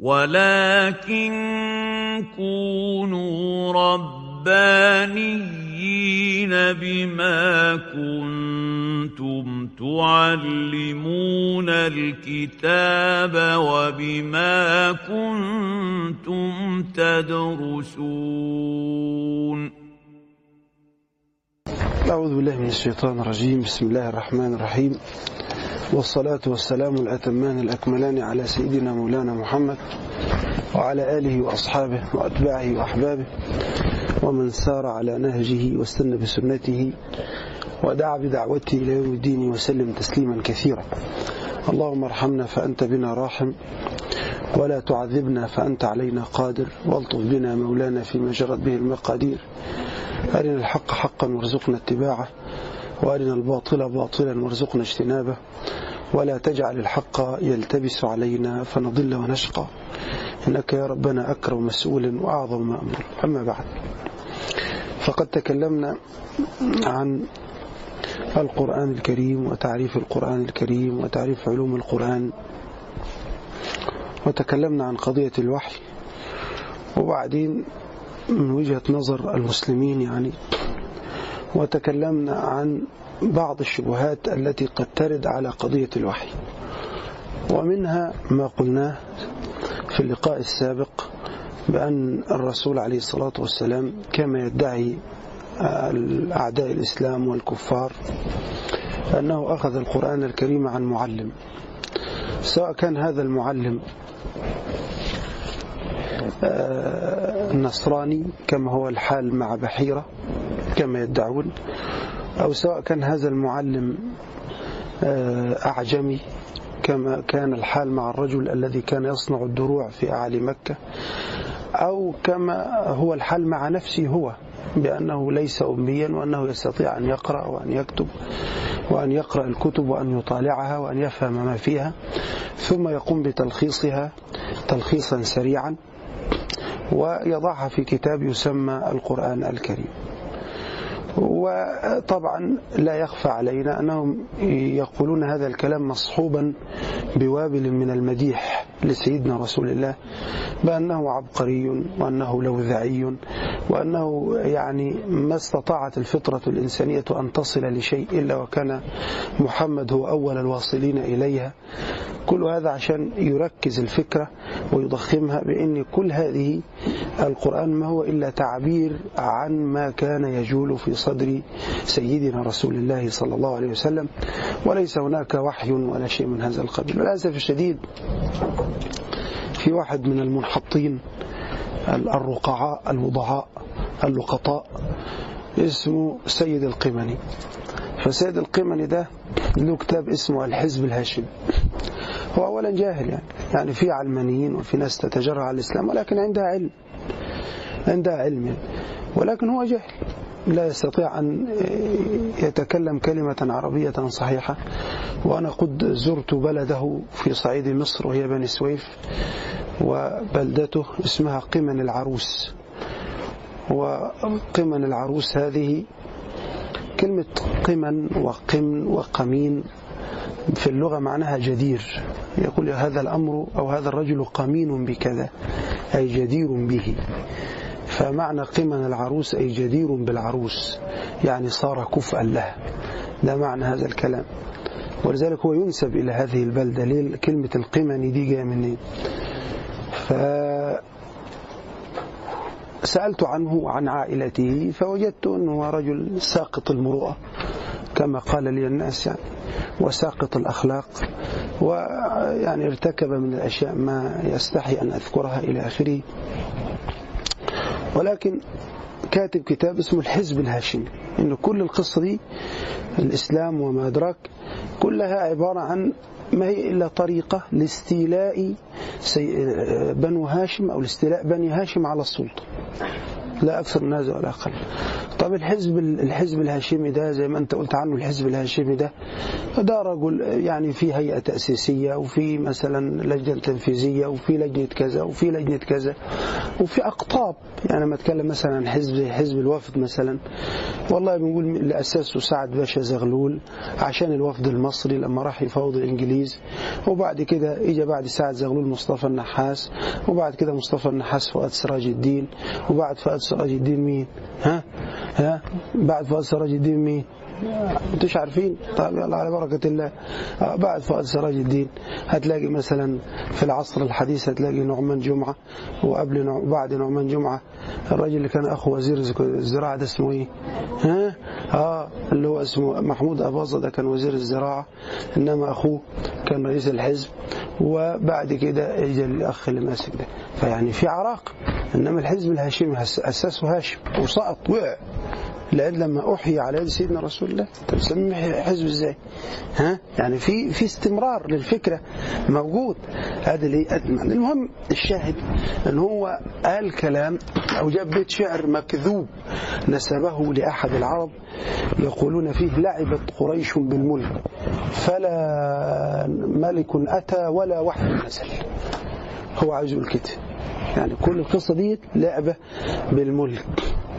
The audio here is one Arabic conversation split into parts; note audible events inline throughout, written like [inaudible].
ولكن كونوا ربانيين بما كنتم تعلمون الكتاب وبما كنتم تدرسون أعوذ بالله من الشيطان الرجيم. بسم الله الرحمن الرحيم. والصلاة والسلام الأتمان الأكملان على سيدنا مولانا محمد وعلى آله وأصحابه وأتباعه وأحبابه ومن سار على نهجه واستنى بسنته ودعا بدعوته إلى يوم الدين وسلم تسليما كثيرا. اللهم ارحمنا فأنت بنا راحم ولا تعذبنا فأنت علينا قادر والطف بنا مولانا فيما جرت به المقادير. أرنا الحق حقا وارزقنا اتباعه. وأرنا الباطل باطلا وارزقنا اجتنابه ولا تجعل الحق يلتبس علينا فنضل ونشقى. إنك يا ربنا أكرم مسؤول وأعظم مأمور. أما بعد فقد تكلمنا عن القرآن الكريم وتعريف القرآن الكريم وتعريف علوم القرآن وتكلمنا عن قضية الوحي. وبعدين من وجهة نظر المسلمين يعني وتكلمنا عن بعض الشبهات التي قد ترد على قضية الوحي. ومنها ما قلناه في اللقاء السابق بأن الرسول عليه الصلاة والسلام كما يدعي أعداء الإسلام والكفار أنه أخذ القرآن الكريم عن معلم. سواء كان هذا المعلم النصراني كما هو الحال مع بحيرة كما يدعون أو سواء كان هذا المعلم أعجمي كما كان الحال مع الرجل الذي كان يصنع الدروع في أعالي مكة أو كما هو الحال مع نفسه هو بأنه ليس أميا وأنه يستطيع أن يقرأ وأن يكتب وأن يقرأ الكتب وأن يطالعها وأن يفهم ما فيها ثم يقوم بتلخيصها تلخيصا سريعا ويضعها في كتاب يسمى القرآن الكريم. وطبعا لا يخفى علينا أنهم يقولون هذا الكلام مصحوبا بوابل من المديح لسيدنا رسول الله بأنه عبقري وأنه لوذعي وأنه يعني ما استطاعت الفطرة الإنسانية أن تصل لشيء إلا وكان محمد هو أول الواصلين إليها. كل هذا عشان يركز الفكرة ويضخمها بأن كل هذه القرآن ما هو إلا تعبير عن ما كان يجول في صدر سيدنا رسول الله صلى الله عليه وسلم. وليس هناك وحي ولا شيء من هذا القبيل. للأسف الشديد في واحد من المنحطين الرقعاء الوضعاء اللقطاء اسمه سيد القمني. فسيد القمني ده له كتاب اسمه الحزب الهاشمي. هو أولا جاهل يعني. يعني في علمانيين وفي ناس تتجرع على الإسلام ولكن عندها علم. عندها علم يعني. ولكن هو جاهل. لا يستطيع أن يتكلم كلمة عربية صحيحة. وأنا قد زرت بلده في صعيد مصر وهي بني سويف وبلدته اسمها قمن العروس. وقمن العروس هذه كلمة قمن وقمن وقمين في اللغة معناها جدير. يقول هذا الأمر أو هذا الرجل قمين بكذا أي جدير به. فمعنى قمن العروس أي جدير بالعروس يعني صار كفءا لها ده معنى هذا الكلام. ولذلك هو ينسب إلى هذه البلدة ليه؟ كلمة القمن دي جاية منين؟ ف سألت عنه وعن عائلته فوجدت أنه رجل ساقط المروءة كما قال لي الناس يعني وساقط الأخلاق ويعني ارتكب من الأشياء ما يستحي أن أذكرها إلى آخره. ولكن كاتب كتاب اسمه الحزب الهاشمي إن كل القصة دي الإسلام وما أدراك كلها عبارة عن ما هي إلا طريقة لاستيلاء بنو هاشم أو لاستيلاء بني هاشم على السلطة. لا أكثر من هذا ولا أقل. طب الحزب الحزب الهاشمي ده زي ما أنت قلت عنه الحزب الهاشمي ده ده رجل يعني في هيئة تأسيسية وفي مثلا لجنة تنفيذية وفي لجنة كذا وفي لجنة كذا وفي أقطاب. يعني لما أتكلم مثلا عن حزب حزب الوفد مثلا والله بنقول اللي أسسه سعد باشا زغلول عشان الوفد المصري لما راح يفاوض الإنجليز وبعد كده إجا بعد سعد زغلول مصطفى النحاس وبعد كده مصطفى النحاس فؤاد سراج الدين وبعد فؤاد سراج الدين مين؟ ها؟ ها بعد فؤاد سراج الدين مين انتوش عارفين طيب يلا على بركة الله بعد فؤاد سراج الدين هتلاقي مثلا في العصر الحديث هتلاقي نعمان جمعة وقبل بعد نعمان جمعة الراجل اللي كان أخو وزير الزراعة ده اسمه إيه؟ ها؟ آه اللي هو اسمه محمود أباظة ده كان وزير الزراعة إنما أخوه كان رئيس الحزب وبعد كده اجى الأخ اللي ماسك ده. فيعني في عراق إنما الحزب الهاشمي أسسه هاشم وسقط وقع. لأن لما أحيي على يد سيدنا رسول الله. طب تسميه حزب إزاي؟ ها؟ يعني في في استمرار للفكرة موجود. هذا اللي المهم الشاهد إن هو قال كلام أو جاب بيت شعر مكذوب نسبه لأحد العرب يقولون فيه لعبت قريش بالملك فلا ملك أتى ولا وحي نزل. هو عايز يقول كده. يعني كل القصة دي لعبة بالملك.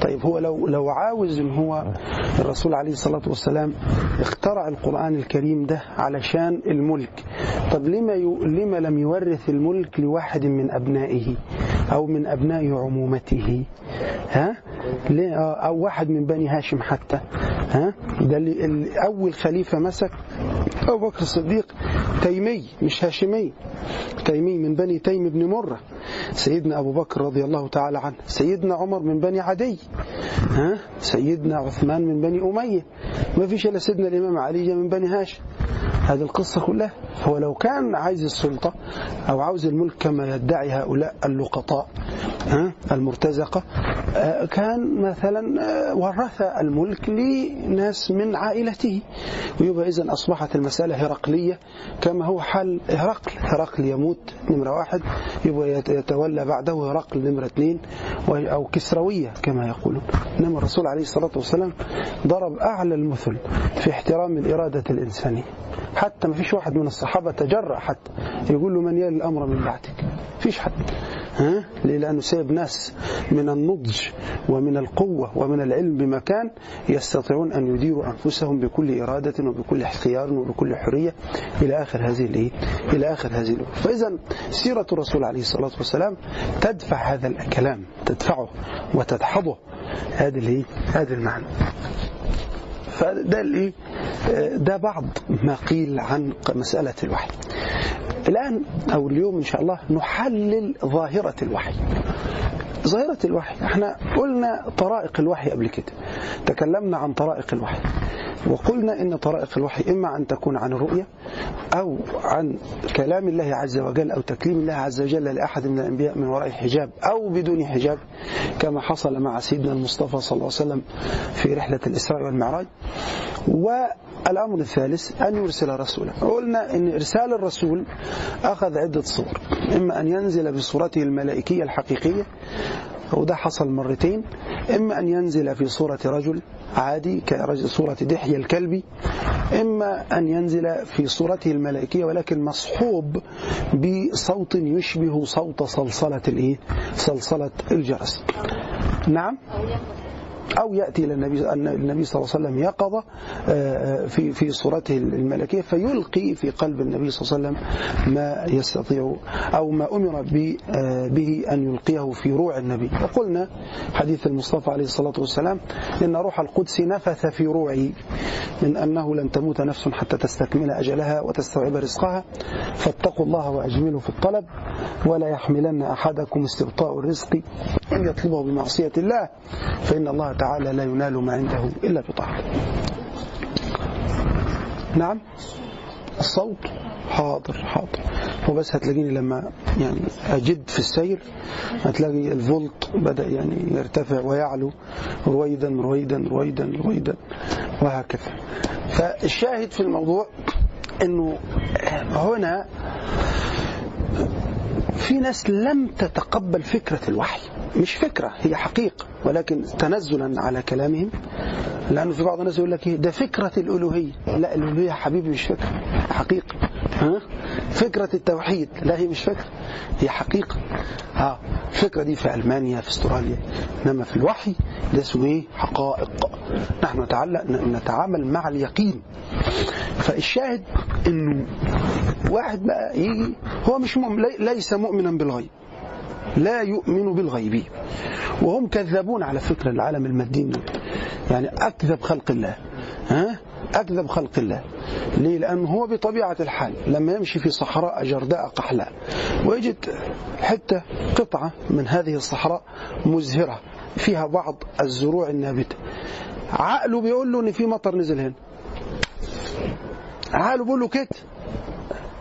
طيب هو لو لو عاوز إن هو الرسول عليه الصلاة والسلام اخترع القرآن الكريم ده علشان الملك. طب لما لما لم يورث الملك لواحد من أبنائه؟ أو من أبناء عمومته ها؟ أو واحد من بني هاشم حتى ها؟ ده اللي أول خليفة مسك أبو بكر الصديق تيمي مش هاشمي تيمي من بني تيم بن مرة. سيدنا أبو بكر رضي الله تعالى عنه سيدنا عمر من بني عدي ها؟ سيدنا عثمان من بني أمية. ما فيش إلا سيدنا الإمام علي من بني هاشم. هذه القصة كلها. هو لو كان عايز السلطة أو عاوز الملك كما يدعي هؤلاء اللقطاء المرتزقة كان مثلا ورث الملك لناس من عائلته. ويبقى إذا أصبحت المسألة هرقلية كما هو حال هرقل. هرقل يموت نمرة واحد يبقى يتولى بعده هرقل نمرة اثنين أو كسروية كما يقولون. إنما الرسول عليه الصلاة والسلام ضرب أعلى المثل في احترام الإرادة الإنسانية. حتى ما فيش واحد من الصحابة تجرأ حتى يقول له من يلي الأمر من بعدك؟ فيش حد. ها؟ لأنه سيب ناس من النضج ومن القوة ومن العلم بمكان يستطيعون أن يديروا أنفسهم بكل إرادة وبكل اختيار وبكل حرية إلى آخر هذه الإيه؟ إلى آخر هذه الأمور فإذا سيرة الرسول عليه الصلاة والسلام تدفع هذا الكلام تدفعه وتدحضه. هذا الإيه؟ هذا المعنى. فده الإيه؟ ده بعض ما قيل عن مسألة الوحي. الآن أو اليوم إن شاء الله نحلل ظاهرة الوحي. ظاهرة الوحي. إحنا قلنا طرائق الوحي قبل كده. تكلمنا عن طرائق الوحي. وقلنا إن طرائق الوحي إما أن تكون عن الرؤية أو عن كلام الله عز وجل أو تكليم الله عز وجل لأحد من الأنبياء من وراء حجاب أو بدون حجاب كما حصل مع سيدنا المصطفى صلى الله عليه وسلم في رحلة الإسراء والمعراج. والأمر الثالث أن يرسل رسولا. قلنا إن إرسال الرسول أخذ عدة صور. إما أن ينزل بصورته الملائكية الحقيقية وده حصل مرتين. إما أن ينزل في صورة رجل عادي كصورة دحية الكلبي. إما أن ينزل في صورته الملائكية ولكن مصحوب بصوت يشبه صوت صلصلة الإيه؟ صلصلة الجرس. نعم؟ أو يأتي إلى النبي النبي صلى الله عليه وسلم يقظة في في صورته الملكية فيلقي في قلب النبي صلى الله عليه وسلم ما يستطيع أو ما أمر به أن يلقيه في روع النبي. وقلنا حديث المصطفى عليه الصلاة والسلام إن روح القدس نفث في روعي من أنه لن تموت نفس حتى تستكمل أجلها وتستوعب رزقها. فاتقوا الله وأجملوا في الطلب ولا يحملن أحدكم استبطاء الرزق أن يطلبه بمعصية الله فإن الله تعالى لا ينال ما عنده إلا بطاعته نعم؟ الصوت حاضر حاضر. هو بس هتلاقيني لما يعني أجد في السير هتلاقي الفولت بدأ يعني يرتفع ويعلو رويدا رويدا رويدا رويدا وهكذا. فالشاهد في الموضوع إنه هنا في ناس لم تتقبل فكرة الوحي. مش فكرة هي حقيقة. ولكن تنزلا على كلامهم لأنه في بعض الناس يقول لك إيه؟ ده فكرة الألوهية. لا الألوهية حبيبي مش فكرة حقيقة. ها؟ فكرة التوحيد لا هي مش فكرة هي حقيقة. ها الفكرة دي في ألمانيا في أستراليا. إنما في الوحي ده اسمه إيه؟ حقائق. نحن نتعلق نتعامل مع اليقين. فالشاهد إنه واحد بقى يجي هو مش مؤمن ليس مؤمنا بالغيب. لا يؤمن بالغيب. وهم كذابون على فكرة العالم المادي يعني أكذب خلق الله. ها؟ أكذب خلق الله. ليه؟ لأنه هو بطبيعة الحال لما يمشي في صحراء جرداء قحلاء ويجد حتة قطعة من هذه الصحراء مزهرة فيها بعض الزروع النابتة. عقله بيقول له إن في مطر نزل هنا. عقله بيقول له كده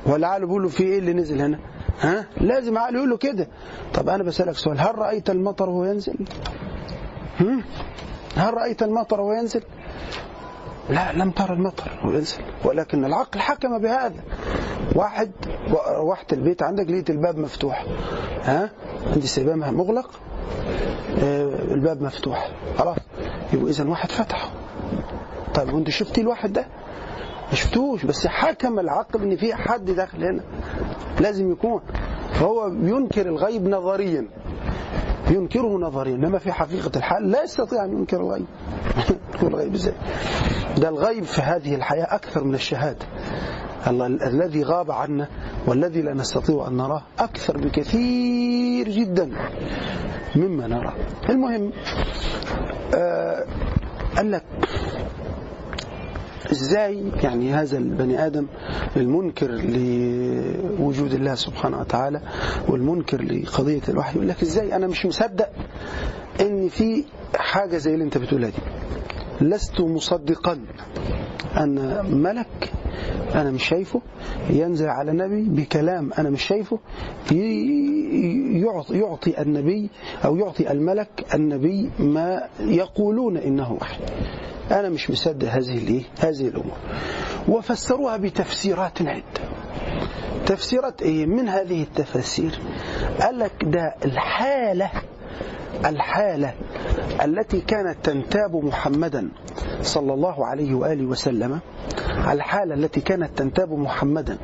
ولا عقله بيقول له في إيه اللي نزل هنا؟ ها؟ لازم عقله يقول له كده. طب أنا بسألك سؤال هل رأيت المطر وهو ينزل؟ هل رأيت المطر وهو ينزل؟ لا لم ترى المطر وينزل ولكن العقل حكم بهذا. واحد روحت البيت عندك لقيت الباب مفتوح. ها؟ عندي سبامها مغلق. آه الباب مفتوح. خلاص. يبقى اذا واحد فتحه. طيب وأنت شفتي الواحد ده؟ شفتوش بس حكم العقل إن في حد داخل هنا. لازم يكون. فهو بينكر الغيب نظريا. ينكره نظريا. إنما في حقيقة الحال لا يستطيع أن ينكر الغيب. [laughs] ينكر الغيب إزاي؟ ده الغيب في هذه الحياة أكثر من الشهادة. الذي غاب عنا والذي لا نستطيع أن نراه أكثر بكثير جدا مما نرى المهم آه قال لك إزاي يعني هذا البني آدم المنكر لوجود الله سبحانه وتعالى والمنكر لقضية الوحي؟ يقول لك إزاي؟ أنا مش مصدق ان في حاجة زي اللي أنت بتقولها دي. لست مصدقا أن ملك أنا مش شايفه ينزل على نبي بكلام أنا مش شايفه يعطي, النبي أو يعطي الملك النبي ما يقولون إنه وحي. أنا مش مصدق هذه الإيه؟ هذه الأمور. وفسروها بتفسيرات عدة. تفسيرات إيه؟ من هذه التفاسير؟ قال لك ده الحالة الحالة التي كانت تنتاب محمدا صلى الله عليه وآله وسلم الحالة التي كانت تنتاب محمدا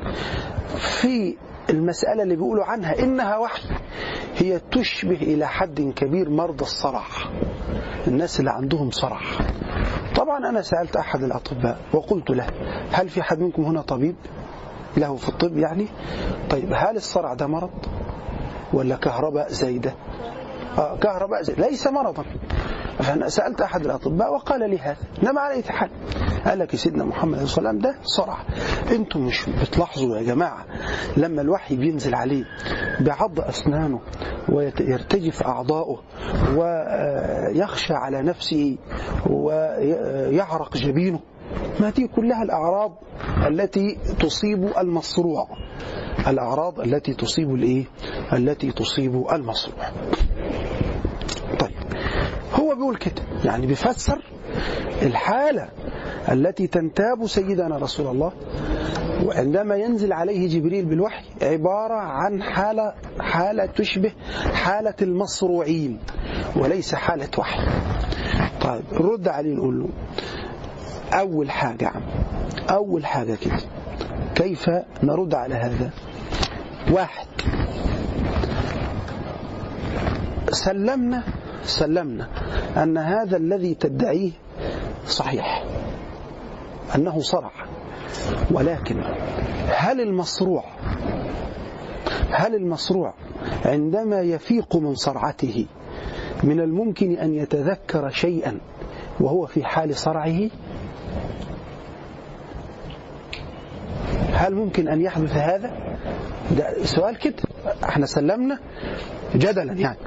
في المسألة اللي بيقولوا عنها إنها وحي هي تشبه إلى حد كبير مرضى الصرع الناس اللي عندهم صرع طبعا أنا سألت أحد الأطباء وقلت له هل في حد منكم هنا طبيب؟ له في الطب يعني؟ طيب هل الصرع ده مرض ولا كهرباء زايدة؟ كهرباء ليس مرضا. فأنا سألت أحد الأطباء وقال لي هذا. إنما على أي حال. قال لك سيدنا محمد صلى الله عليه وسلم ده صرع. أنتم مش بتلاحظوا يا جماعة لما الوحي بينزل عليه بعض أسنانه ويرتجف أعضاؤه ويخشى على نفسه ويعرق جبينه ما دي كلها الأعراض التي تصيب المصروع. الأعراض التي تصيب الإيه؟ التي تصيب المصروع. طيب هو بيقول كده يعني بيفسر الحالة التي تنتاب سيدنا رسول الله وعندما ينزل عليه جبريل بالوحي عبارة عن حالة حالة تشبه حالة المصروعين وليس حالة وحي. طيب رد عليه نقول له أول حاجة عم. أول حاجة كده. كيف نرد على هذا؟ واحد. سلمنا سلمنا أن هذا الذي تدعيه صحيح. أنه صرع. ولكن هل المصروع هل المصروع عندما يفيق من صرعته من الممكن أن يتذكر شيئا وهو في حال صرعه؟ هل ممكن أن يحدث هذا؟ ده سؤال كده إحنا سلمنا جدلا يعني.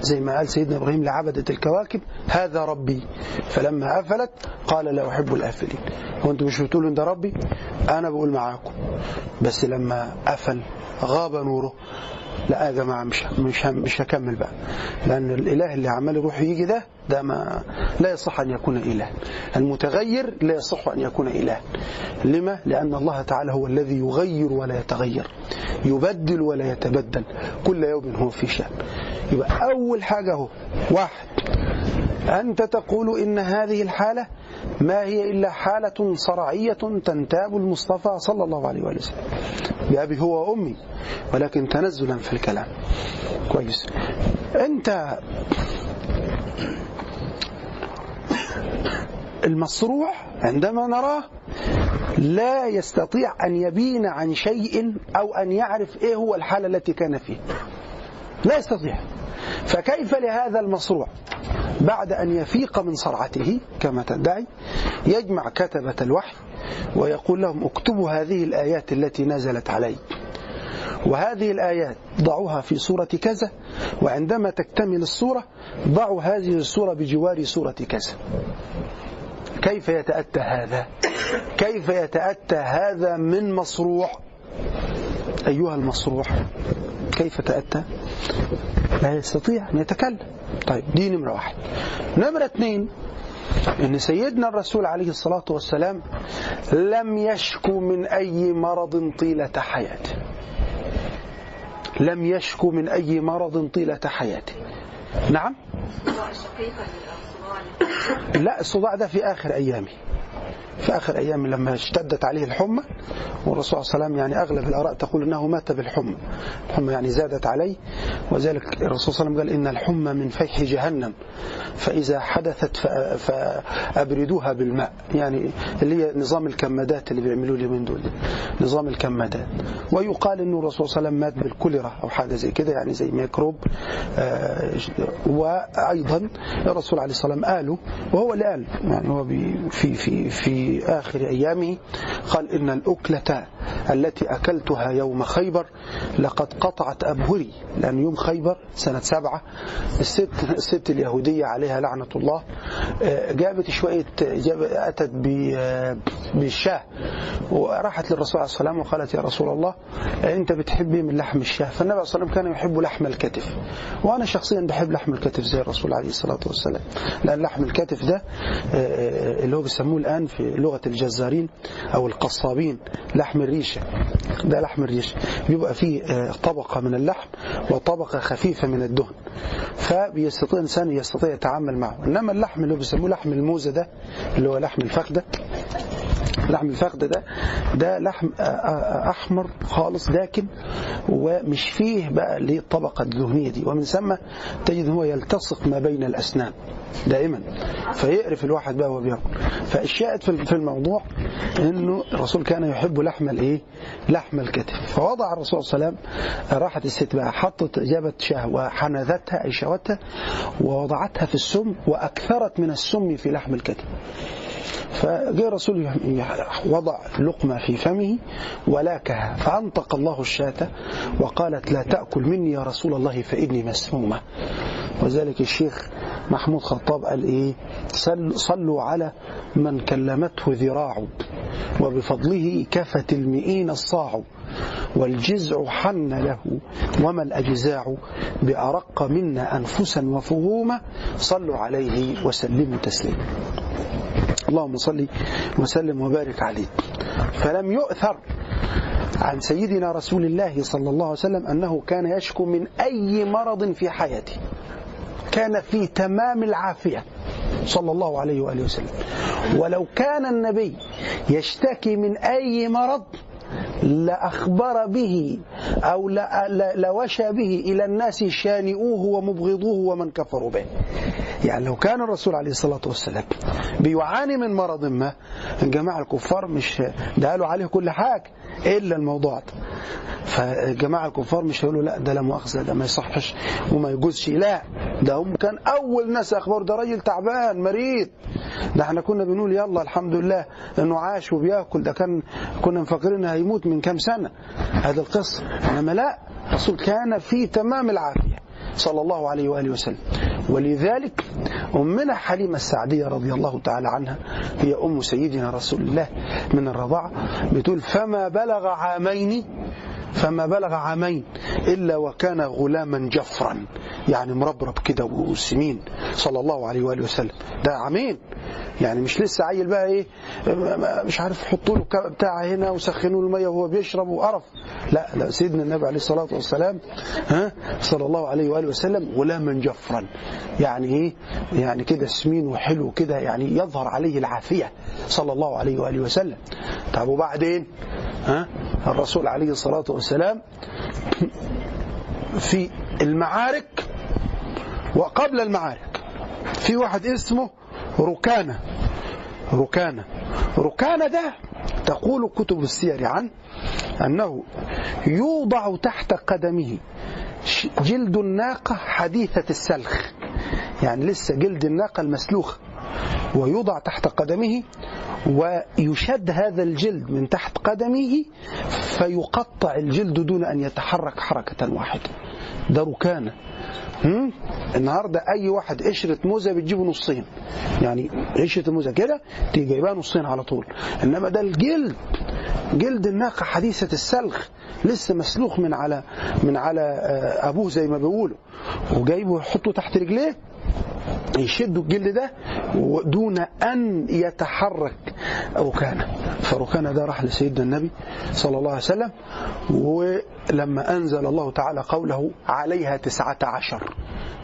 زي ما قال سيدنا إبراهيم لعبدة الكواكب هذا ربي. فلما أفلت قال لا أحب الآفلين. هو أنتم مش بتقولوا إن ده ربي؟ أنا بقول معاكم. بس لما أفل غاب نوره. لا يا جماعة مش مش مش هكمل بقى. لأن الإله اللي عمال يروح يجي ده ده ما لا يصح أن يكون إله. المتغير لا يصح أن يكون إله. لما؟ لأن الله تعالى هو الذي يغير ولا يتغير. يبدل ولا يتبدل. كل يوم هو في شأن. يبقى أول حاجة هو واحد أنت تقول إن هذه الحالة ما هي إلا حالة صرعية تنتاب المصطفى صلى الله عليه وآله وسلم. بأبي هو وأمي ولكن تنزلا في الكلام. كويس. أنت المصروع عندما نراه لا يستطيع أن يبين عن شيء أو أن يعرف إيه هو الحالة التي كان فيها لا يستطيع. فكيف لهذا المصروع؟ بعد أن يفيق من صرعته كما تدعي يجمع كتبة الوحي ويقول لهم اكتبوا هذه الآيات التي نزلت علي. وهذه الآيات ضعوها في سورة كذا وعندما تكتمل السورة ضعوا هذه السورة بجوار سورة كذا. كيف يتأتى هذا؟ كيف يتأتى هذا من مصروع؟ أيها المصروع كيف تأتى؟ لا يستطيع أن يتكلم. طيب دي نمرة واحد. نمرة اثنين إن سيدنا الرسول عليه الصلاة والسلام لم يشكو من أي مرض طيلة حياته. لم يشكو من أي مرض طيلة حياته. نعم؟ لا الصداع ده في آخر أيامه. في آخر أيام لما اشتدت عليه الحمى والرسول صلى الله عليه وسلم يعني أغلب الآراء تقول أنه مات بالحمى. الحمى يعني زادت عليه وذلك الرسول صلى الله عليه وسلم قال إن الحمى من فيح جهنم فإذا حدثت فأبردوها بالماء. يعني اللي هي نظام الكمادات اللي بيعملوا لي من دول نظام الكمادات. ويقال أنه الرسول صلى الله عليه وسلم مات بالكوليرا أو حاجة زي كده يعني زي ميكروب. وأيضا الرسول عليه الصلاة والسلام قاله وهو اللي قال يعني هو في في في آخر أيامه قال إن الأكلة التي أكلتها يوم خيبر لقد قطعت أبهري لأن يوم خيبر سنة سبعة الست, الست اليهودية عليها لعنة الله جابت شوية أتت بالشاه وراحت للرسول عليه والسلام وقالت يا رسول الله أنت بتحبي من لحم الشاه. فالنبي عليه الصلاة والسلام كان يحب لحم الكتف وأنا شخصيا بحب لحم الكتف زي الرسول عليه الصلاة والسلام لأن لحم الكتف ده اللي هو بيسموه الآن في لغة الجزارين أو القصابين لحم الريشة ده لحم الريشة بيبقى فيه طبقة من اللحم وطبقة خفيفة من الدهن فبيستطيع الإنسان يستطيع يتعامل معه. إنما اللحم اللي بيسموه لحم الموزة ده اللي هو لحم الفخدة لحم الفخذ ده ده لحم أحمر خالص داكن ومش فيه بقى اللي الطبقه الدهنية دي. ومن ثم تجد هو يلتصق ما بين الأسنان دائما فيقرف الواحد بقى وهو بياكل. فالشاهد في الموضوع إنه الرسول كان يحب لحم الإيه؟ لحم الكتف. فوضع الرسول صلى الله عليه وسلم راحت الست بقى حطت جابت شاه وحنذتها اي شوتها ووضعتها في السم وأكثرت من السم في لحم الكتف. فجاء الرسول وضع لقمة في فمه ولاكها فأنطق الله الشاة وقالت لا تأكل مني يا رسول الله فإني مسمومة. وذلك الشيخ محمود خطاب قال إيه؟ صلوا على من كلمته ذراع وبفضله كفت المئين الصاع والجزع حن له وما الأجزاع بأرق منا أنفسا وفهوما صلوا عليه وسلموا تسليما. اللهم صل وسلم وبارك عليه. فلم يؤثر عن سيدنا رسول الله صلى الله عليه وسلم أنه كان يشكو من أي مرض في حياته. كان في تمام العافية صلى الله عليه وآله وسلم. ولو كان النبي يشتكي من أي مرض لأخبر به أو لوشى به إلى الناس شانئوه ومبغضوه ومن كفروا به. يعني لو كان الرسول عليه الصلاة والسلام بيعاني من مرض ما الجماعة الكفار مش ده قالوا عليه كل حاجة إلا الموضوع ده. فالجماعة الكفار مش هيقولوا لا ده لا مؤاخذة ده ما يصحش وما يجوزش. لا ده هم كان أول ناس أخبار ده راجل تعبان مريض. ده إحنا كنا بنقول يلا الحمد لله إنه عاش وبيأكل. ده كان كنا مفكرين هيموت من كام سنة. هذا القصة. إنما لا الرسول كان في تمام العافية. صلى الله عليه وآله وسلم. ولذلك أمنا حليمة السعدية رضي الله تعالى عنها هي أم سيدنا رسول الله من الرضاعة بتقول فما بلغ عامين فما بلغ عامين إلا وكان غلاما جفرا. يعني مربرب كده وسمين صلى الله عليه وآله وسلم. ده عامين. يعني مش لسه عيل بقى إيه مش عارف حطوا له بتاع هنا وسخنوا له المية وهو بيشرب وقرف. لا لا سيدنا النبي عليه الصلاة والسلام ها صلى الله عليه وآله وسلم غلاما جفرا. يعني إيه؟ يعني كده سمين وحلو كده يعني يظهر عليه العافية. صلى الله عليه وآله وسلم. طب وبعدين؟ ها؟ الرسول عليه الصلاة والسلام في المعارك وقبل المعارك. في واحد اسمه ركانة. ركانة. ركانة ده تقول كتب السير عنه أنه يوضع تحت قدمه جلد الناقة حديثة السلخ. يعني لسه جلد الناقة المسلوخ ويوضع تحت قدمه ويشد هذا الجلد من تحت قدمه فيقطع الجلد دون أن يتحرك حركة واحدة. ده ركانة؟ النهارده أي واحد قشرة موزة بتجيبه نصين. يعني قشرة الموزة كده تيجي جايبها نصين على طول. إنما ده الجلد جلد الناقة حديثة السلخ لسه مسلوخ من على من على أبوه زي ما بيقولوا. وجايبه يحطه تحت رجليه. يشدوا الجلد ده دون أن يتحرك ركانة. فركانة ده راح لسيدنا النبي صلى الله عليه وسلم ولما أنزل الله تعالى قوله عليها تسعة عشر.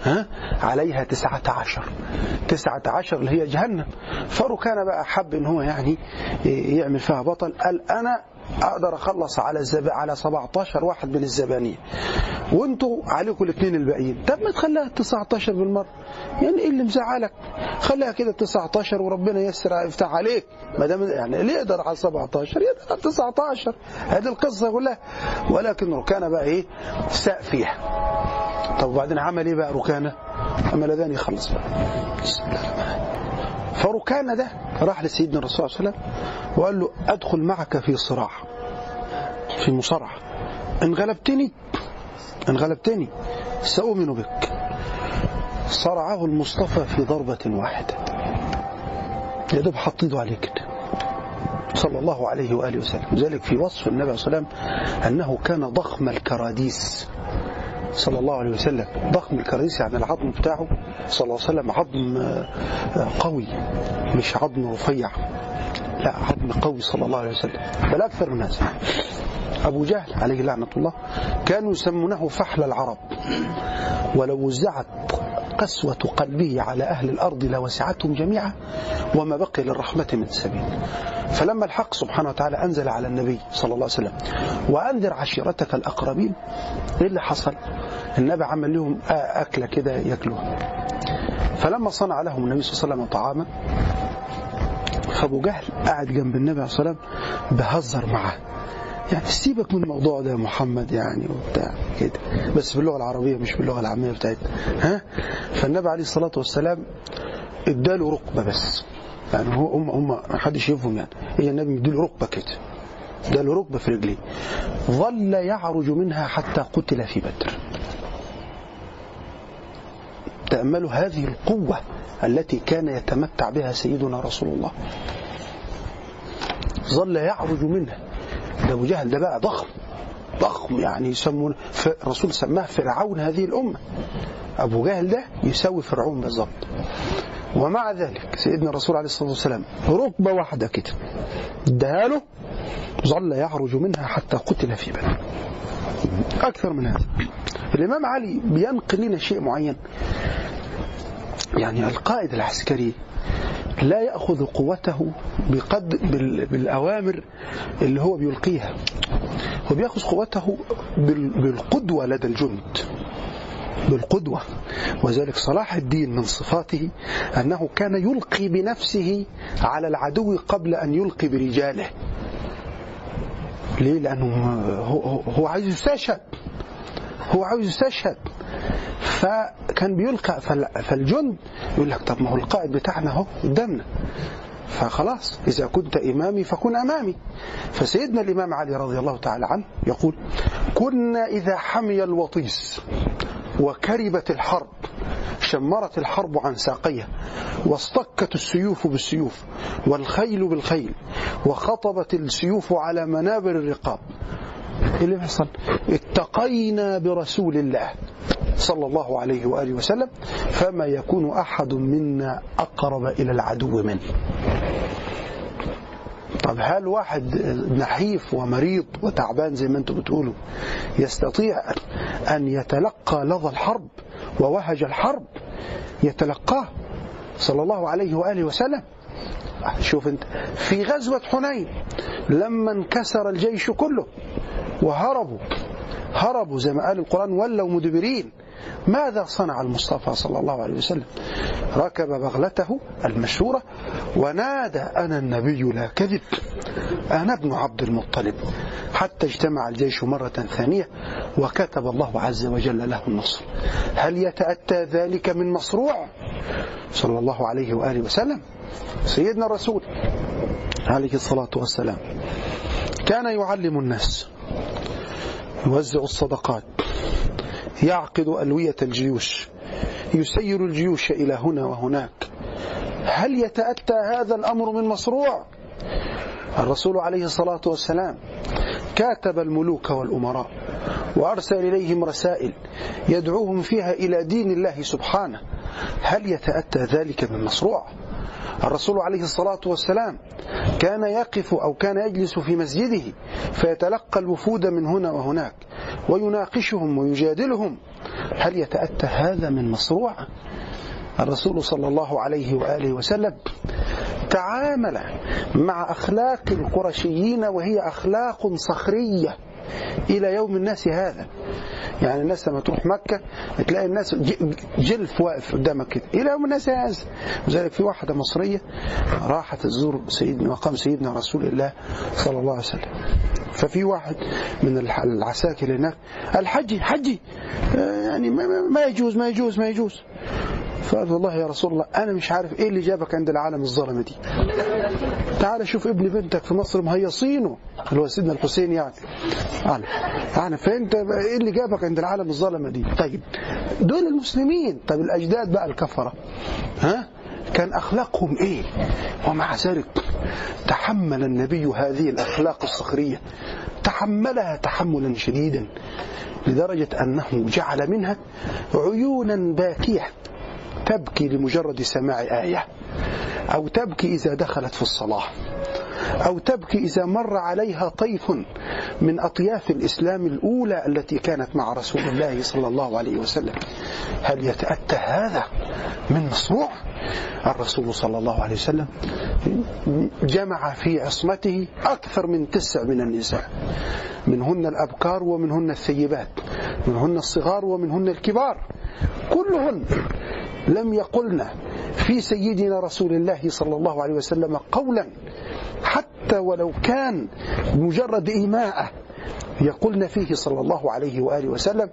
ها؟ عليها تسعة عشر. تسعة عشر اللي هي جهنم. فركانة بقى حب إن هو يعني يعمل فيها بطل. قال أنا أقدر أخلص على الزب... على 17 واحد من الزبانيه وانتوا عليكم الاثنين الباقيين. طب ما تخليها 19 بالمرة. يعني إيه اللي مزعلك؟ خليها كده 19 وربنا يسر يفتح عليك. ما دام يعني اللي يقدر على 17 يقدر على 19 هذه القصة كلها. ولكن ركانة بقى إيه؟ ساء فيها. طب وبعدين عمل إيه بقى ركانة؟ عمل ذاني خلص بقى. بسم الله فركانه ده راح لسيدنا الرسول صلى الله عليه وسلم وقال له أدخل معك في صراع في مصارعة. ان غلبتني ان غلبتني سأؤمن بك. صرعه المصطفى في ضربة واحدة. يا دوب حط عليه كده. صلى الله عليه وآله وسلم. ذلك في وصف النبي صلى الله عليه وسلم أنه كان ضخم الكراديس. صلى الله عليه وسلم. ضخم الكراديس يعني العظم بتاعه صلى الله عليه وسلم عظم قوي مش عظم رفيع. لا عظم قوي صلى الله عليه وسلم. بل أكثر من هذا أبو جهل عليه لعنة الله كانوا يسمونه فحل العرب. ولو وزعت قسوة قلبه على أهل الأرض لوسعتهم جميعا وما بقي للرحمة من سبيل. فلما الحق سبحانه وتعالى أنزل على النبي صلى الله عليه وسلم وأنذر عشيرتك الأقربين إيه اللي حصل؟ النبي عمل لهم أكلة كده يأكلوها. فلما صنع لهم النبي صلى الله عليه وسلم طعاما فأبو جهل قاعد جنب النبي عليه الصلاة والسلام بهزر معاه. يعني سيبك من الموضوع ده يا محمد يعني وبتاع كده. بس باللغة العربية مش باللغة العامية بتاعتنا ها؟ فالنبي عليه الصلاة والسلام اداله ركبة بس. يعني هو هم هم ما حدش يفهم يعني. هي النبي مديله ركبة كده. اداله ركبة في رجليه. ظل يعرج منها حتى قتل في بدر. تأملوا هذه القوة التي كان يتمتع بها سيدنا رسول الله. ظل يعرج منها. ده أبو جهل ده بقى ضخم ضخم يعني يسمون الرسول سماه فرعون هذه الأمة. أبو جهل ده يساوي فرعون بالظبط ومع ذلك سيدنا الرسول عليه الصلاة والسلام ركبة واحدة كده اداها له ظل يعرج منها حتى قتل في بدر. أكثر من هذا. الإمام علي بينقل لنا شيء معين. يعني القائد العسكري لا يأخذ قوته بقد بالأوامر اللي هو بيلقيها. هو بيأخذ قوته بالقدوة لدى الجند. بالقدوة. وذلك صلاح الدين من صفاته أنه كان يلقي بنفسه على العدو قبل أن يلقي برجاله. ليه؟ لأنه هو عايز يستشهد. هو عاوز يستشهد. فكان بيلقى فالجند يقول لك طب ما هو القائد بتاعنا أهو قدامنا. فخلاص إذا كنت إمامي فكن أمامي. فسيدنا الإمام علي رضي الله تعالى عنه يقول كنا إذا حمي الوطيس وكربت الحرب شمرت الحرب عن ساقيها واصطكت السيوف بالسيوف والخيل بالخيل وخطبت السيوف على منابر الرقاب إيه اللي بيحصل اتقينا برسول الله صلى الله عليه وآله وسلم فما يكون أحد منا أقرب إلى العدو منه. طب هل واحد نحيف ومريض وتعبان زي ما أنتم بتقولوا يستطيع أن يتلقى لظى الحرب ووهج الحرب؟ يتلقاه صلى الله عليه وآله وسلم. شوف انت في غزوة حنين لما انكسر الجيش كله وهربوا. هربوا زي ما قال القرآن ولوا مدبرين. ماذا صنع المصطفى صلى الله عليه وسلم؟ ركب بغلته المشهورة ونادى أنا النبي لا كذب أنا ابن عبد المطلب. حتى اجتمع الجيش مرة ثانية وكتب الله عز وجل له النصر. هل يتأتى ذلك من مصروع؟ صلى الله عليه وآله وسلم. سيدنا الرسول عليه الصلاة والسلام كان يعلم الناس يوزع الصدقات. يعقد ألوية الجيوش. يسير الجيوش إلى هنا وهناك. هل يتأتى هذا الأمر من مصروع الرسول عليه الصلاة والسلام كاتب الملوك والأمراء. وأرسل إليهم رسائل يدعوهم فيها إلى دين الله سبحانه. هل يتأتى ذلك من مصروع الرسول عليه الصلاة والسلام كان يقف أو كان يجلس في مسجده فيتلقى الوفود من هنا وهناك ويناقشهم ويجادلهم. هل يتأتى هذا من مصروع الرسول صلى الله عليه وآله وسلم تعامل مع أخلاق القرشيين وهي أخلاق صخرية. إلى يوم الناس هذا. يعني الناس لما تروح مكة تلاقي الناس جلف واقف قدامك كده. إلى يوم الناس هذا. لذلك في واحدة مصرية راحت تزور سيدنا مقام سيدنا رسول الله صلى الله عليه وسلم. ففي واحد من العساكر هناك قال حجي. حجي يعني ما يجوز ما يجوز ما يجوز. فقال والله يا رسول الله أنا مش عارف إيه اللي جابك عند العالم الظلمة دي. تعال شوف ابن بنتك في مصر مهيصينه. اللي هو سيدنا الحسين يعني. يعني, يعني فانت إيه اللي جابك عند العالم الظلمة دي. طيب دول المسلمين. طيب الأجداد بقى الكفرة. ها؟ كان أخلاقهم إيه؟ ومع ذلك تحمل النبي هذه الأخلاق الصخرية. تحملها تحملا شديدا لدرجة أنه جعل منها عيونا باكية. تبكي لمجرد سماع آية أو تبكي إذا دخلت في الصلاة. أو تبكي إذا مر عليها طيف من أطياف الإسلام الأولى التي كانت مع رسول الله صلى الله عليه وسلم. هل يتأتى هذا من مصروع الرسول صلى الله عليه وسلم جمع في عصمته أكثر من تسع من النساء. منهن الأبكار ومنهن الثيبات منهن الصغار ومنهن الكبار. كلهن. لم يقلن في سيدنا رسول الله صلى الله عليه وسلم قولا حتى ولو كان مجرد إيماءه يقولن فيه صلى الله عليه وآله وسلم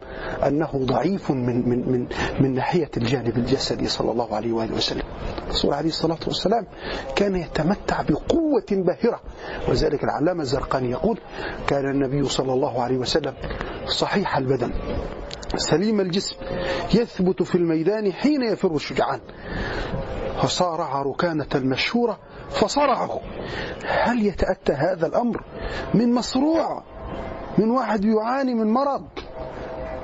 أنه ضعيف من, من, من, من ناحية الجانب الجسدي صلى الله عليه وآله وسلم. الرسول عليه الصلاة والسلام كان يتمتع بقوة باهرة وذلك العلامة الزرقاني يقول كان النبي صلى الله عليه وسلم صحيح البدن سليم الجسم يثبت في الميدان حين يفر الشجعان فصارع ركانة المشهورة فصرعه هل يتأتى هذا الأمر من مصروع من واحد يعاني من مرض؟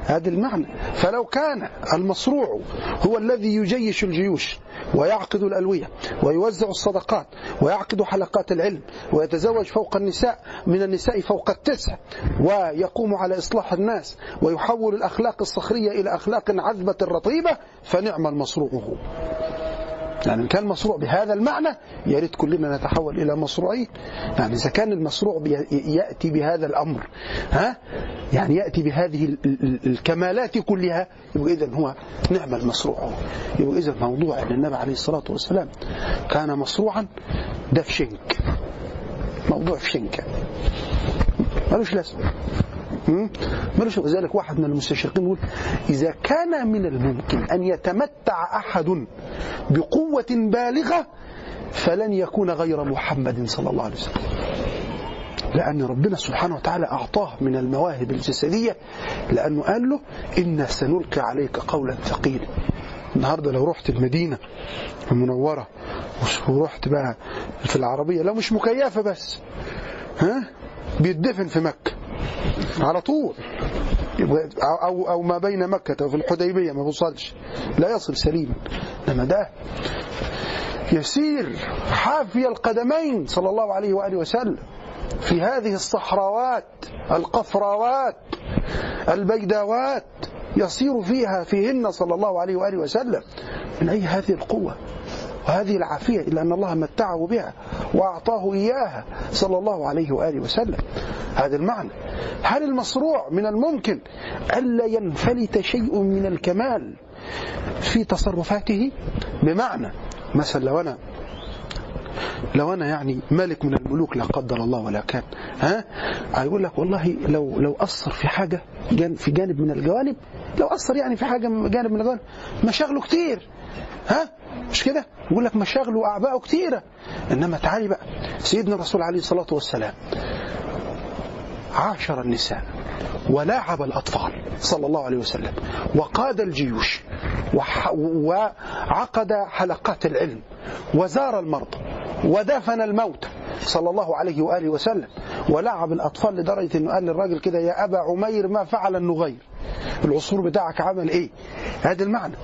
هذا المعنى. فلو كان المصروع هو الذي يجيش الجيوش ويعقد الألوية ويوزع الصدقات ويعقد حلقات العلم ويتزوج فوق النساء من النساء فوق التسع ويقوم على إصلاح الناس ويحول الأخلاق الصخرية إلى أخلاق عذبة رطيبة فنعم المصروع هو يعني كان مصروع بهذا المعنى يا ريت كلنا نتحول إلى مصروعين. يعني إذا كان المصروع يأتي بهذا الأمر ها؟ يعني يأتي بهذه الكمالات كلها يبقى اذا هو نعم المصروع. يبقى اذا موضوع أن النبي عليه الصلاة والسلام كان مصروعا ده في شنك. موضوع في شنك. ملوش ملوش ذلك واحد من المستشرقين يقول إذا كان من الممكن أن يتمتع أحد بقوة بالغة فلن يكون غير محمد صلى الله عليه وسلم. لأن ربنا سبحانه وتعالى أعطاه من المواهب الجسدية لأنه قال له إنا سنلقي عليك قولا ثقيلا. النهاردة لو رحت المدينة المنورة ورحت بقى في العربية لو مش مكيفة بس ها؟ بيدفن في مكة. على طول. أو, أو ما بين مكة وفي الحديبية ما بوصلش لا يصل سليما إنما ده يسير حافي القدمين صلى الله عليه وآله وسلم في هذه الصحراوات القفراوات البيداوات يصير فيها فيهن صلى الله عليه وآله وسلم من أي هذه القوة؟ وهذه العافية إلا أن الله متعه بها وأعطاه إياها صلى الله عليه وآله وسلم. هذا المعنى. هل المصروع من الممكن ألا ينفلت شيء من الكمال في تصرفاته؟ بمعنى مثلا لو أنا لو أنا يعني ملك من الملوك لا قدر الله ولا كان ها؟ هيقول لك والله لو لو أثر في حاجة في جانب من الجوانب لو أثر يعني في حاجة جانب من الجوانب مشاغله كتير ها؟ مش كده؟ يقول لك مشاغله واعباءه كتيرة. إنما تعالي بقى سيدنا الرسول عليه الصلاة والسلام عاشر النساء. ولاعب الأطفال صلى الله عليه وسلم وقاد الجيوش وعقد حلقات العلم وزار المرضى ودفن الموتى صلى الله عليه وآله وسلم. ولعب الأطفال لدرجة أنه قال للراجل كده يا أبا عمير ما فعل النغير. العصور بتاعك عمل إيه؟ هذا المعنى.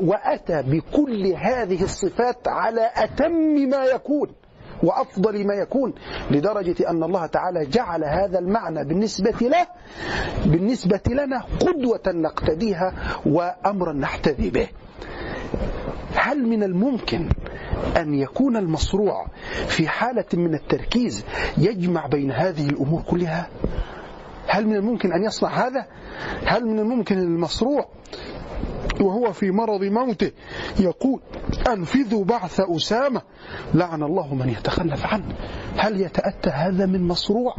وأتى بكل هذه الصفات على أتم ما يكون. وأفضل ما يكون لدرجة أن الله تعالى جعل هذا المعنى بالنسبة له بالنسبة لنا قدوة نقتديها وأمرا نحتذي به. هل من الممكن أن يكون المصروع في حالة من التركيز يجمع بين هذه الأمور كلها؟ هل من الممكن أن يصنع هذا؟ هل من الممكن المصروع وهو في مرض موته يقول أنفذوا بعث أسامة. لعن الله من يتخلف عنه. هل يتأتى هذا من مصروع؟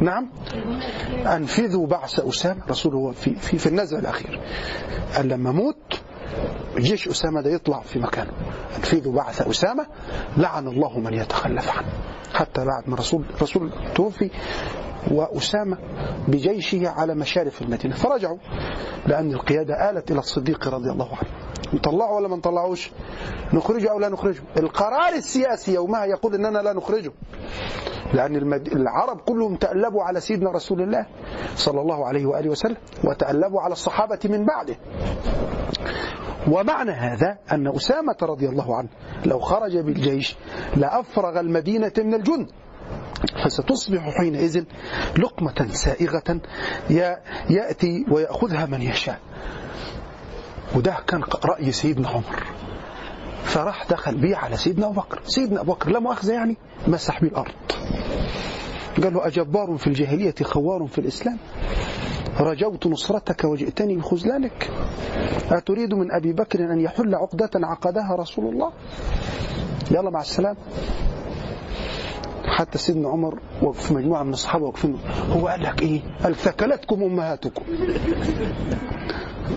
نعم. أنفذوا بعث أسامة. رسول هو في, في, في النزع الأخير. قال لما موت جيش أسامة ده يطلع في مكانه. أنفذوا بعث أسامة. لعن الله من يتخلف عنه. حتى بعد ما رسول رسول توفي وأسامة بجيشه على مشارف المدينة. فرجعوا لأن القيادة آلت إلى الصديق رضي الله عنه. نطلعه ولا ما نطلعوش نخرجه أو لا نخرجه؟ القرار السياسي يومها يقول أننا لا نخرجه. لأن العرب كلهم تألبوا على سيدنا رسول الله صلى الله عليه وآله وسلم وتألبوا على الصحابة من بعده. ومعنى هذا أن أسامة رضي الله عنه لو خرج بالجيش لأفرغ المدينة من الجند. فستصبح حينئذ لقمة سائغة يأتي ويأخذها من يشاء. وده كان رأي سيدنا عمر. فراح دخل بيه على سيدنا أبو بكر. سيدنا أبو بكر لا مؤاخذة يعني مسح بيه الأرض قال له أجبار في الجاهلية خوار في الإسلام؟ رجوت نصرتك وجئتني بخذلانك. أتريد من أبي بكر أن يحل عقدة عقدها رسول الله؟ يلا مع السلامة. حتى سيدنا عمر وفي مجموعة من الصحابة واقفين. هو قال لك إيه؟ قال ثكلتكم أمهاتكم.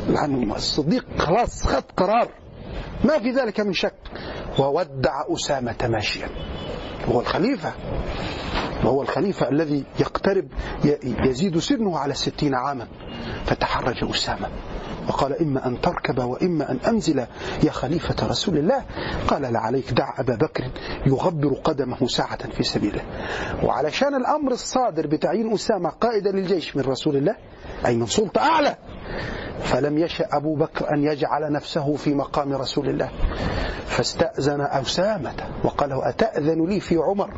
يعني الصديق خلاص خد قرار. ما في ذلك من شك. وودع أسامة ماشيا. وهو الخليفة. وهو الخليفة الذي يقترب يزيد سنه على ستين عاما. فتحرج أسامة. وقال إما أن تركب وإما أن أنزل يا خليفة رسول الله. قال لا عليك دع أبا بكر يغبر قدمه ساعة في سبيله. وعلشان الأمر الصادر بتعيين أسامة قائدا للجيش من رسول الله أي من سلطة أعلى فلم يشأ أبو بكر أن يجعل نفسه في مقام رسول الله. فاستأذن أسامة وقال أتأذن لي في عمر؟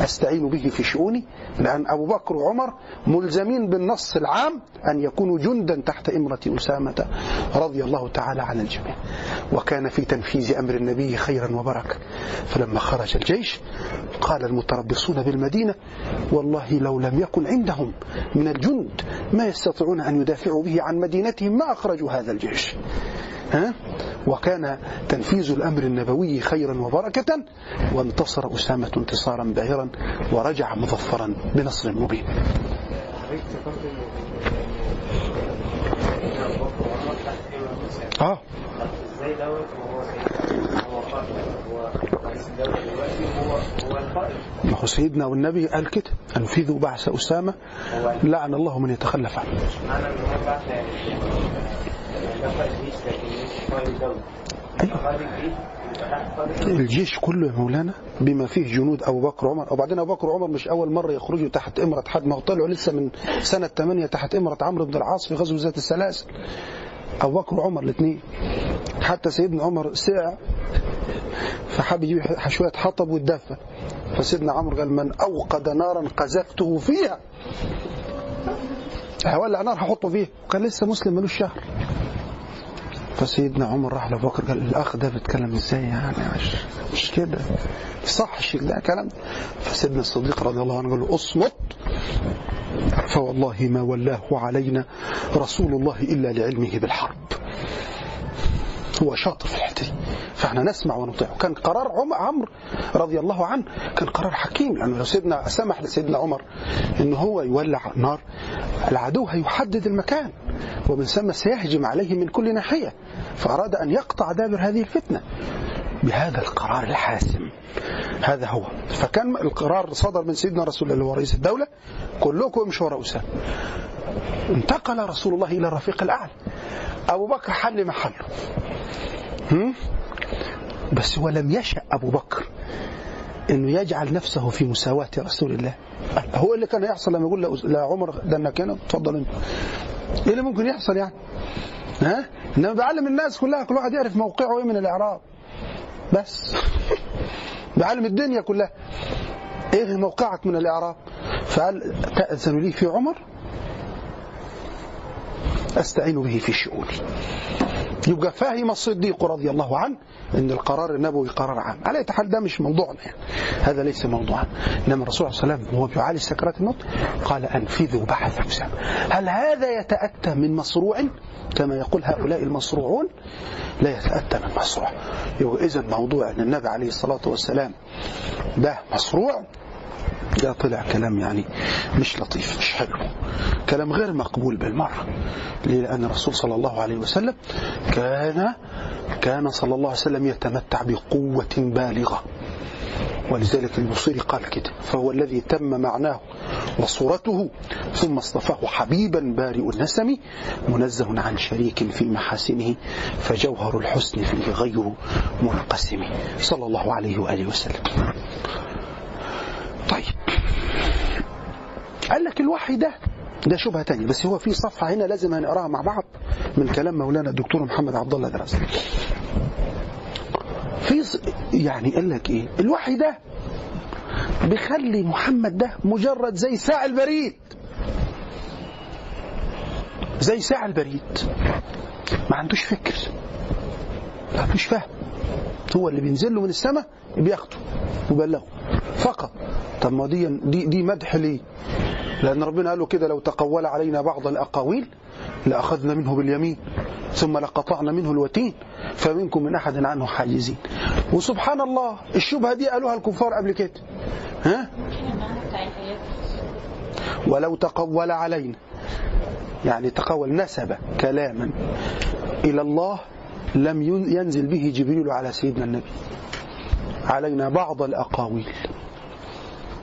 أستعين به في شؤوني؟ لأن أبو بكر وعمر ملزمين بالنص العام أن يكونوا جندا تحت إمرة أسامة رضي الله تعالى عن الجميع. وكان في تنفيذ أمر النبي خيرا وبركة. فلما خرج الجيش قال المتربصون بالمدينة والله لو لم يكن عندهم من الجند ما يستطيعون أن يدافعوا به عن مدينتهم ما أخرجوا هذا الجيش. ها؟ وكان تنفيذ الأمر النبوي خيرا وبركة وانتصر أسامة انتصارا باهرا ورجع مظفرا بنصر مبين. آه. هو ما هو سيدنا والنبي قال كده. انفذوا بعث أسامة. لعن الله من يتخلف عنه. أيوة. الجيش كله يا مولانا بما فيه جنود أبو بكر وعمر. وبعدين أبو بكر وعمر مش أول مرة يخرجوا تحت إمرة حد. ما طلعوا لسه من سنة 8 تحت إمرة عمرو بن العاص في غزوة ذات السلاسل. أبو بكر وعمر الاثنين. حتى سيدنا عمر سع فحب يجيب شوية حطب ويتدفى فسيدنا عمرو قال من أوقد نارا قذفته فيها. هولع نار هحطه فيها. وكان لسه مسلم ملوش شهر. فسيدنا عمر راح لابو بكر قال الأخ ده بيتكلم إزاي يعني؟ مش, كده. صح الشيخ ده كلام. فسيدنا الصديق رضي الله عنه قال له أصمت فوالله ما ولاه علينا رسول الله إلا لعلمه بالحرب. هو شاطر في الحتة دي. فإحنا نسمع ونطيع. كان قرار عمر رضي الله عنه كان قرار حكيم لأنه لو سيدنا سمح لسيدنا عمر إن هو يولع نار العدو هيحدد المكان. ومن ثم سيهجم عليه من كل ناحية. فأراد أن يقطع دابر هذه الفتنة. بهذا القرار الحاسم. هذا هو. فكان القرار صدر من سيدنا رسول الله هو رئيس الدولة كلكم امشوا رؤوسا انتقل رسول الله إلى الرفيق الأعلى. أبو بكر حل محله؟ بس ولم يشأ أبو بكر انه يجعل نفسه في مساواة رسول الله. هو اللي كان يحصل لما يقول لعمر ده انك هنا اتفضل أنت. إيه اللي ممكن يحصل يعني؟ ها؟ إنما بعلم الناس كلها كل واحد يعرف موقعه إيه من الإعراب. بس. بعلم الدنيا كلها. إيه موقعك من الإعراب؟ فقال تأذن لي في عمر؟ أستعين به في شؤوني. يبقى فاهم الصديق رضي الله عنه إن القرار النبوي قرار عام. على اي حال ده مش موضوعنا يعني. هذا ليس موضوعا. إنما الرسول صلى الله عليه وسلم وهو بيعالج سكرات الموت قال أنفذوا بحث حسام هل هذا يتأتى من مصروع؟ كما يقول هؤلاء المصروعون لا يتأتى من مصروع. اذا موضوع أن النبي عليه الصلاة والسلام ده مصروع ده طلع كلام يعني مش لطيف مش حلو. كلام غير مقبول بالمرة ليه؟ لأن الرسول صلى الله عليه وسلم كان كان صلى الله عليه وسلم يتمتع بقوة بالغة. ولذلك البصيري قال كده. فهو الذي تم معناه وصورته ثم اصطفاه حبيبا بارئ النسم منزه عن شريك في محاسنه فجوهر الحسن فيه غير منقسم. صلى الله عليه وآله وسلم. طيب. قال لك الوحي ده ده شبهة تانية بس هو في صفحة هنا لازم هنقراها مع بعض من كلام مولانا الدكتور محمد عبد الله درس في يعني قال لك إيه؟ الوحي ده بيخلي محمد ده مجرد زي ساعة البريد. زي ساعة البريد. ما عندوش فكر ما عندوش فهم. هو اللي بينزل له من السماء بياخده وبلغه فقط. طب ما دي دي, دي مدح ليه؟ لأن ربنا قال له كده لو تقول علينا بعض الأقاويل لأخذنا منه باليمين ثم لقطعنا منه الوتين فمنكم من أحد عنه حاجزين. وسبحان الله الشبهة دي قالوها الكفار قبل كده. ها؟ ولو تقول علينا يعني تقول نسب كلاما إلى الله لم ينزل به جبريل على سيدنا النبي. علينا بعض الأقاويل.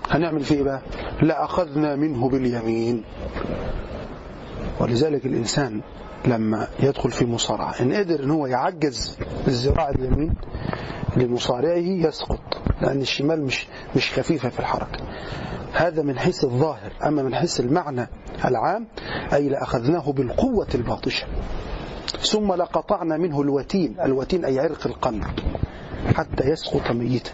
هنعمل فيه بقى؟ لأخذنا منه باليمين. ولذلك الإنسان لما يدخل في مصارعة إن قدر إن هو يعجز الذراع اليمين لمصارعه يسقط لأن الشمال مش مش خفيفة في الحركة. هذا من حيث الظاهر. أما من حيث المعنى العام أي لأخذناه بالقوة الباطشة. ثم لقطعنا منه الوتين. الوتين أي عرق القلب حتى يسقط ميتا.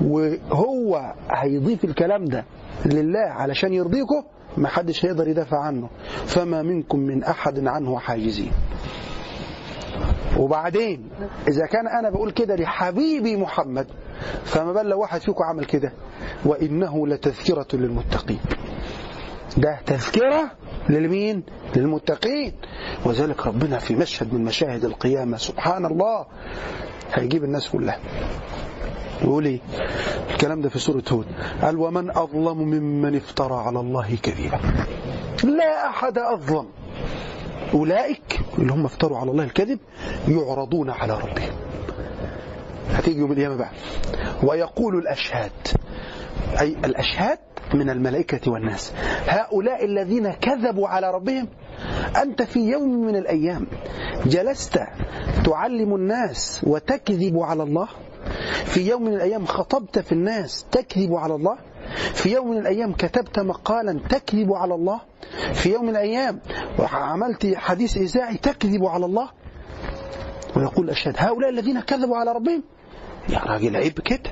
وهو هيضيف الكلام ده لله علشان يرضيكم ما حدش هيقدر يدافع عنه. فما منكم من أحد عنه حاجزين. وبعدين إذا كان أنا بقول كده لحبيبي محمد فما بال لو واحد فيكم عمل كده؟ وإنه لتذكرة للمتقين. ده تذكرة للمين؟ للمتقين. وذلك ربنا في مشهد من مشاهد القيامة. سبحان الله. هيجيب الناس كلها. يقول إيه؟ الكلام ده في سورة هود. قال ومن أظلم ممن افترى على الله كذبا. لا أحد أظلم. أولئك اللي هم افتروا على الله الكذب يعرضون على ربهم. هتيجي يوم القيامة بقى. ويقول الأشهاد. أي الأشهاد؟ من الملائكة والناس. هؤلاء الذين كذبوا على ربهم أنت في يوم من الأيام جلست تعلم الناس وتكذب على الله؟ في يوم من الأيام خطبت في الناس تكذب على الله؟ في يوم من الأيام كتبت مقالا تكذب على الله؟ في يوم من الأيام عملت حديث إذاعي تكذب على الله؟ ويقول أشهد هؤلاء الذين كذبوا على ربهم يا راجل عيب كده.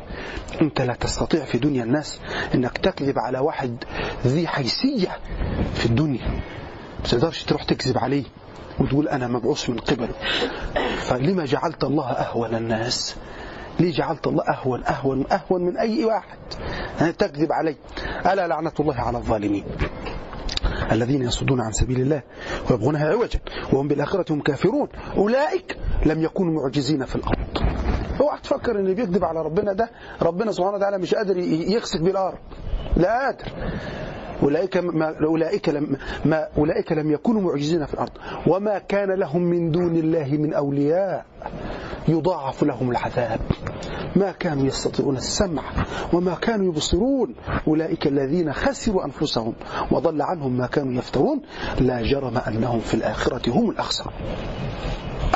انت لا تستطيع في دنيا الناس انك تكذب على واحد ذي حيثية في الدنيا. ما تقدرش تروح تكذب عليه وتقول أنا مبعوث من قبله. فلما جعلت الله أهون الناس؟ ليه جعلت الله أهون أهون أهون من أي واحد؟ تكذب عليه ألا لعنة الله على الظالمين الذين يصدون عن سبيل الله ويبغونها عوجا وهم بالآخرة هم كافرون. أولئك لم يكونوا معجزين في الأرض. اوعى تفكر إن اللي بيكذب على ربنا ده ربنا سبحانه وتعالى مش قادر يخسف بالارض لا قادر. أولئك ما أولئك لم ما أولئك لم يكونوا معجزين في الأرض. وما كان لهم من دون الله من أولياء يضاعف لهم العذاب. ما كانوا يستطيعون السمع وما كانوا يبصرون. أولئك الذين خسروا أنفسهم وضل عنهم ما كانوا يفترون. لا جرم أنهم في الآخرة هم الأخسر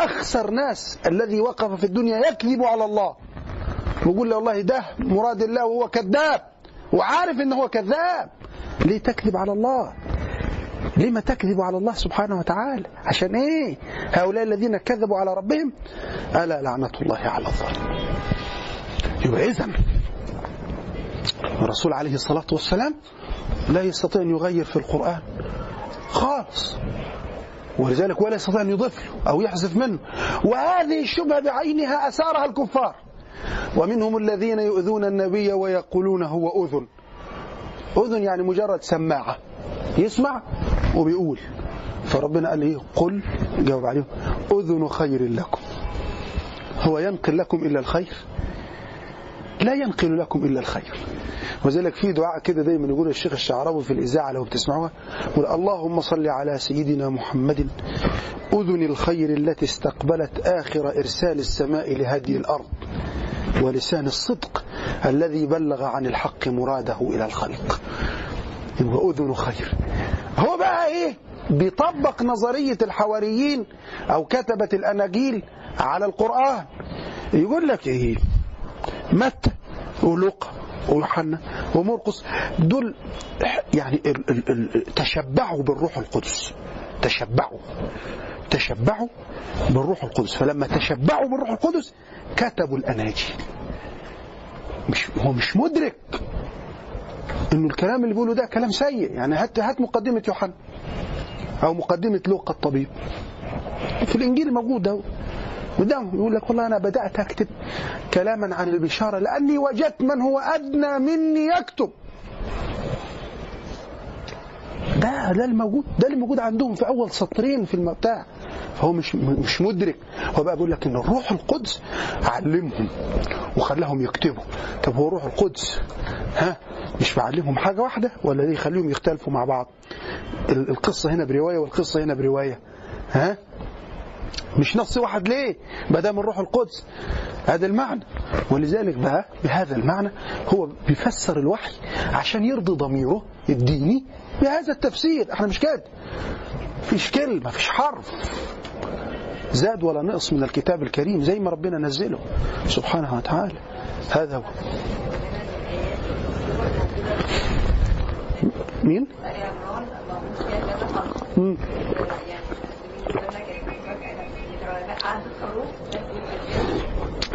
أخسر ناس الذي وقف في الدنيا يكذب على الله. ويقول له والله ده مراد الله وهو كذاب وعارف ان هو كذاب. ليه تكذب على الله؟ لما تكذب على الله سبحانه وتعالى؟ عشان إيه؟ هؤلاء الذين كذبوا على ربهم ألا لعنة الله على الظالمين. يبقى إذا الرسول عليه الصلاة والسلام لا يستطيع أن يغير في القرآن خالص. ولذلك ولا يستطيع أن يضيف له أو يحذف منه. وهذه الشبهة بعينها أثارها الكفار. ومنهم الذين يؤذون النبي ويقولون هو أذن. أذن يعني مجرد سماعة. يسمع وبيقول. فربنا قال إيه قل جاوب عليهم. أذن خير لكم. هو ينقل لكم إلا الخير. لا ينقل لكم إلا الخير. وذلك في دعاء كده دايما يقول الشيخ الشعراوي في الإذاعة لو بتسمعوها يقول اللهم صل على سيدنا محمد أذن الخير التي استقبلت آخر إرسال السماء لهدي الأرض ولسان الصدق الذي بلغ عن الحق مراده إلى الخلق. يبقى أذن خير. هو بقى إيه؟ بيطبق نظرية الحواريين أو كتبة الأناجيل على القرآن. يقول لك إيه؟ متى ولوقا ويوحنا ومرقس دول يعني تشبعوا بالروح القدس. تشبعوا. تشبعوا بالروح القدس. فلما تشبعوا بالروح القدس كتبوا الأناجيل. مش هو مش مدرك إنه الكلام اللي بيقوله ده كلام سيء. يعني هات هات مقدمة يوحنا أو مقدمة لوقا الطبيب. في الإنجيل موجود ده قدامه يقول لك والله أنا بدأت أكتب كلاما عن البشارة لأني وجدت من هو أدنى مني يكتب. ده ده الموجود ده اللي موجود عندهم في أول سطرين في المبتاع فهو مش مش مدرك. هو بقى بيقول لك إن الروح القدس علمهم وخلاهم يكتبوا. طب هو روح القدس ها مش بعلمهم حاجة واحدة ولا ليه يخليهم يختلفوا مع بعض؟ القصة هنا برواية والقصة هنا برواية ها؟ مش نص واحد ليه؟ ما دام الروح القدس. هذا المعنى. ولذلك بقى بهذا المعنى هو بيفسر الوحي عشان يرضي ضميره الديني بهذا التفسير. إحنا مش كده. فيش كلمة فيش حرف. زاد ولا نقص من الكتاب الكريم زي ما ربنا نزله. سبحانه وتعالى. هذا هو. مين؟ مم.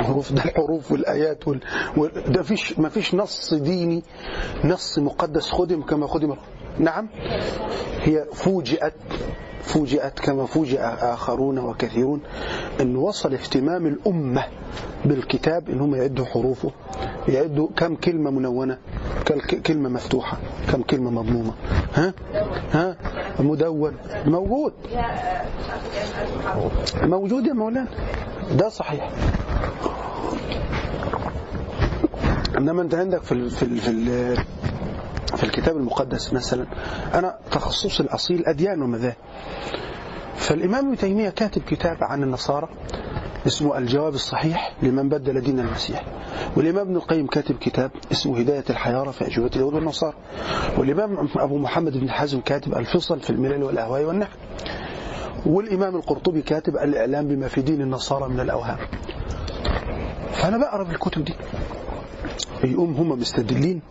حروف ده الحروف والآيات وال... ده فيش ما فيش نص ديني نص مقدس خدم كما خدم نعم. هي فوجئت فوجئت كما فوجئ آخرون وكثيرون أن وصل اهتمام الأمة بالكتاب أن هم يعدوا حروفه يعدوا كم كلمة منونة كم كلمة مفتوحة كم كلمة مضمومة. ها؟ ها؟ مدون موجود. موجود يا مولانا. ده صحيح. إنما أنت عندك في ال في ال في, ال في الكتاب المقدس مثلا أنا تخصصي الأصيل أديان ومذاهب. فالإمام ابن تيمية كاتب كتاب عن النصارى اسمه الجواب الصحيح لمن بدل دين المسيح. والإمام ابن القيم كاتب كتاب اسمه هداية الحيارى في أجوبة اليهود والنصارى. والإمام أبو محمد بن حزم كاتب الفصل في الملل والأهواء والنحو والإمام القرطبي كاتب الإعلام بما في دين النصارى من الأوهام. فأنا بقرأ في الكتب دي. يقوم هم مستدلين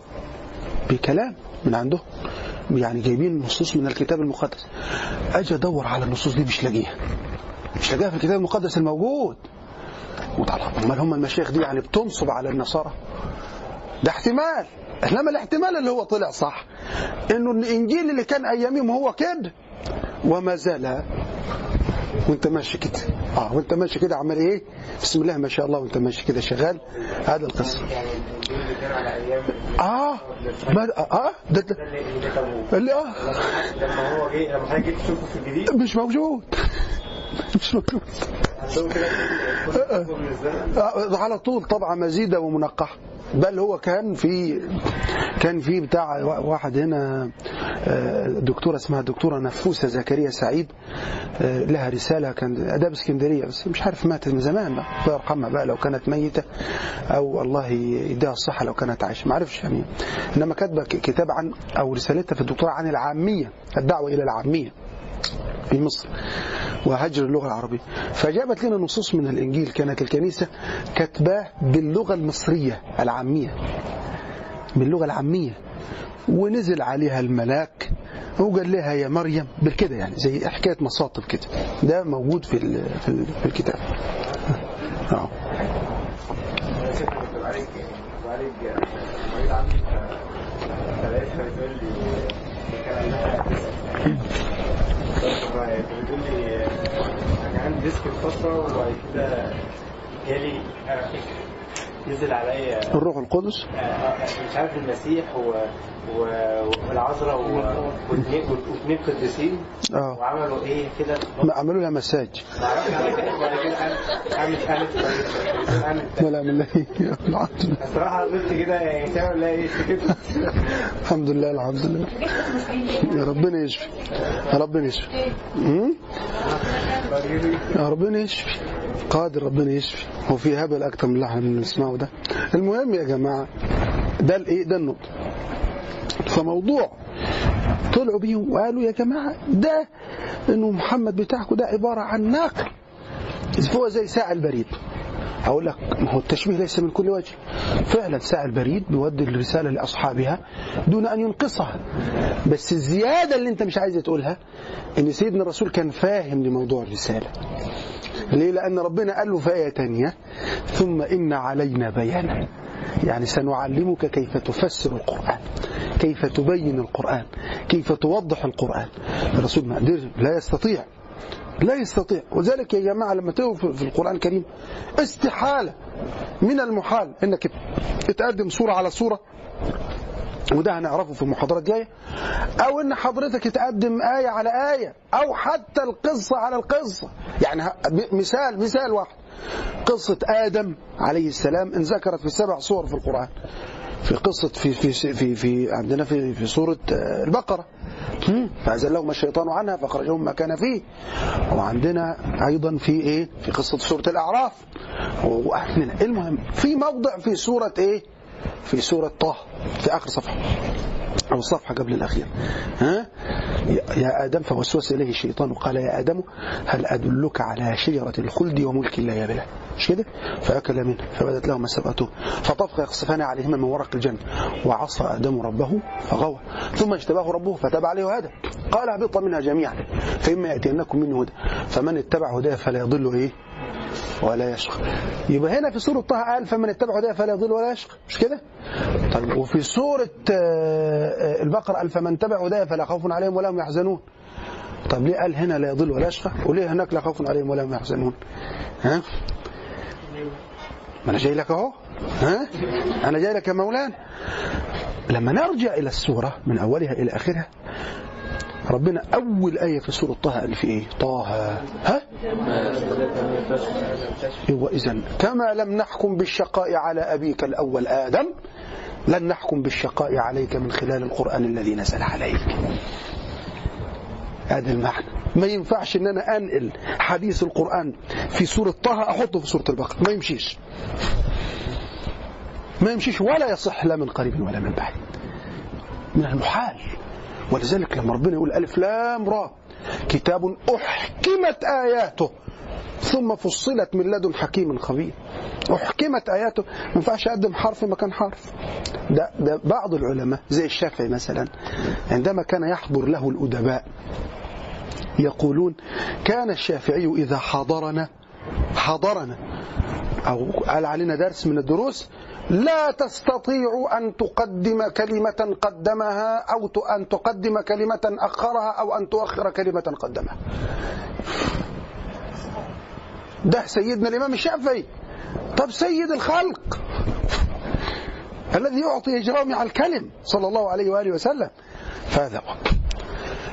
بكلام من عندهم يعني جايبين نصوص من الكتاب المقدس. أجي أدور على النصوص دي مش لاقيها. مش لاقيها في الكتاب المقدس الموجود. أمال هم المشايخ دي يعني بتنصب على النصارى؟ ده احتمال. إنما الاحتمال اللي هو طلع صح إنه الإنجيل اللي كان أيامهم هو كده. وما زال. وانت ماشي كده. آه وانت ماشي كده. عمال إيه؟ بسم الله ما شاء الله وانت ماشي كده شغال. هذا القصة يعني آه ما آه ده, ده اللي آه. لما هو جه لما حضرتك تشوفه في الجديد مش موجود. مش موجود. لهم آه، على طول طبعة مزيدة ومنقحة. بل هو كان في كان في بتاع واحد هنا آه، دكتورة اسمها دكتورة نفوسة زكريا سعيد آه، لها رسالة كان أداب اسكندرية بس مش عارف ماتت من زمان الله يرحمها بقى لو كانت ميتة أو الله يديها الصحة لو كانت عايشة ما عرفش يعني. إنما كاتبة كتاب عن أو رسالتها في الدكتوراه عن العامية الدعوة إلى العامية. في مصر وهجر اللغة العربية. فجابت لنا نصوص من الإنجيل كانت الكنيسة كاتباه باللغة المصرية العامية باللغة العامية. ونزل عليها الملاك وقال لها يا مريم بالكده يعني زي حكاية مصاطب كده. ده موجود في في ال- في الكتاب. آه. أنا شفت كنت بعالج بعالج مريض عندي ف- فلقيتها بتقول لي كان عندها ديسك بتقول لي أنا عندي ديسك في فتره وبعد كده جالي آه، نزل عليا. الروح القدس. آه، مش عارف المسيح. والعذراء و... واثنين قديسين. آه. وعملوا إيه كده؟ ما عملوا لها مساج. قامت قامت ولا من الله الصراحة قلت كده يعني تعمل إيه. كده الحمد لله الحمد لله. يا ربنا يشفي. يا ربنا يشفي. أمم؟ يا ربنا يشفي. قادر ربنا يشفي. هو في هبل أكتر من اللي إحنا بنسمعه ده. المهم يا جماعة ده الإيه؟ ده النقطة. فموضوع طلعوا بيهم وقالوا يا جماعة ده إنه محمد بتاعكم ده عبارة عن ناقل هو زي ساعة البريد. هقول لك ما هو التشبيه ليس من كل وجه. فعلا ساعة البريد بيودي الرسالة لأصحابها دون أن ينقصها. بس الزيادة اللي أنت مش عايز تقولها إن سيدنا الرسول كان فاهم لموضوع الرسالة. ليه؟ لأن ربنا قال له في آية تانية ثم إن علينا بيانه يعني سنعلمك كيف تفسر القرآن كيف تبين القرآن كيف توضح القرآن. الرسول ما قدر لا يستطيع. لا يستطيع. وذلك يا جماعة لما تقروا في القرآن الكريم استحالة من المحال. انك تقدم صورة على صورة وده هنعرفه في المحاضرات الجاية. أو إن حضرتك تقدم آية على آية أو حتى القصة على القصة. يعني مثال مثال واحد. قصة آدم عليه السلام انذكرت في سبع صور في القرآن. في قصة في في في, في عندنا في في سورة آه، البقرة. هم، فأزلهما الشيطان عنها فأخرجهم ما كان فيه. وعندنا أيضا في إيه؟ في قصة سورة الأعراف. وأحنا المهم في موضع في سورة إيه؟ في سورة طه في آخر صفحة. أو الصفحة قبل الأخير. ها؟ يا- آدم فوسوس إليه الشيطان وقال يا آدم هل أدلك على شجرة الخلد وملك لا يبلى؟ مش كده؟ فأكل منه فبدت لهما سبعته فطفق يقصفان عليهما من ورق الجنة وعصى آدم ربه فغوى. ثم اجتباه ربه فتاب عليه وهدى قال أهبط منها جميعا فإما يأتينكم منه هدى. فمن اتبع هداه فلا يضل إيه؟ ولا يشقى يبقى هنا في سورة طه قال فمن اتبع هداه فلا يضل ولا يشقى مش كده؟ طيب وفي سورة آه، آه، البقرة قال فمن اتبع هداه فلا خوف عليهم ولا هم يحزنون. طب ليه قال هنا لا يضل ولا يشقى وليه هناك لا خوف عليهم ولا هم يحزنون؟ ها؟ ما أنا جاي لك أهو. ها؟ أنا جاي لك يا مولانا. لما نرجع إلى السورة من أولها إلى آخرها ربنا أول آية في سورة طه قال في إيه؟ طه. ها؟ واذا كما لم نحكم بالشقاء على أبيك الأول آدم لن نحكم بالشقاء عليك من خلال القرآن الذي نزل عليك. هذا المعنى. ما ينفعش إن أنا أنقل حديث القرآن في سورة طه أحطه في سورة البقرة. ما يمشيش. ما يمشيش ولا يصح لا من قريب ولا من بعيد. من المحال ولذلك لما ربنا يقول ألف لام را كتاب أحكمت آياته ثم فصلت من لدن حكيم خبير. أحكمت آياته. ما ينفعش أقدم حرف مكان حرف. ده, ده بعض العلماء زي الشافعي مثلا عندما كان يحضر له الأدباء يقولون كان الشافعي إذا حضرنا حضرنا. أو قال علينا درس من الدروس لا تستطيع أن تقدم كلمة قدمها أو أن تقدم كلمة أخرها أو أن تؤخر كلمة قدمها. ده سيدنا الإمام الشافعي. طب سيد الخلق الذي يعطي جوامع الكلم صلى الله عليه وآله وسلم. فهذا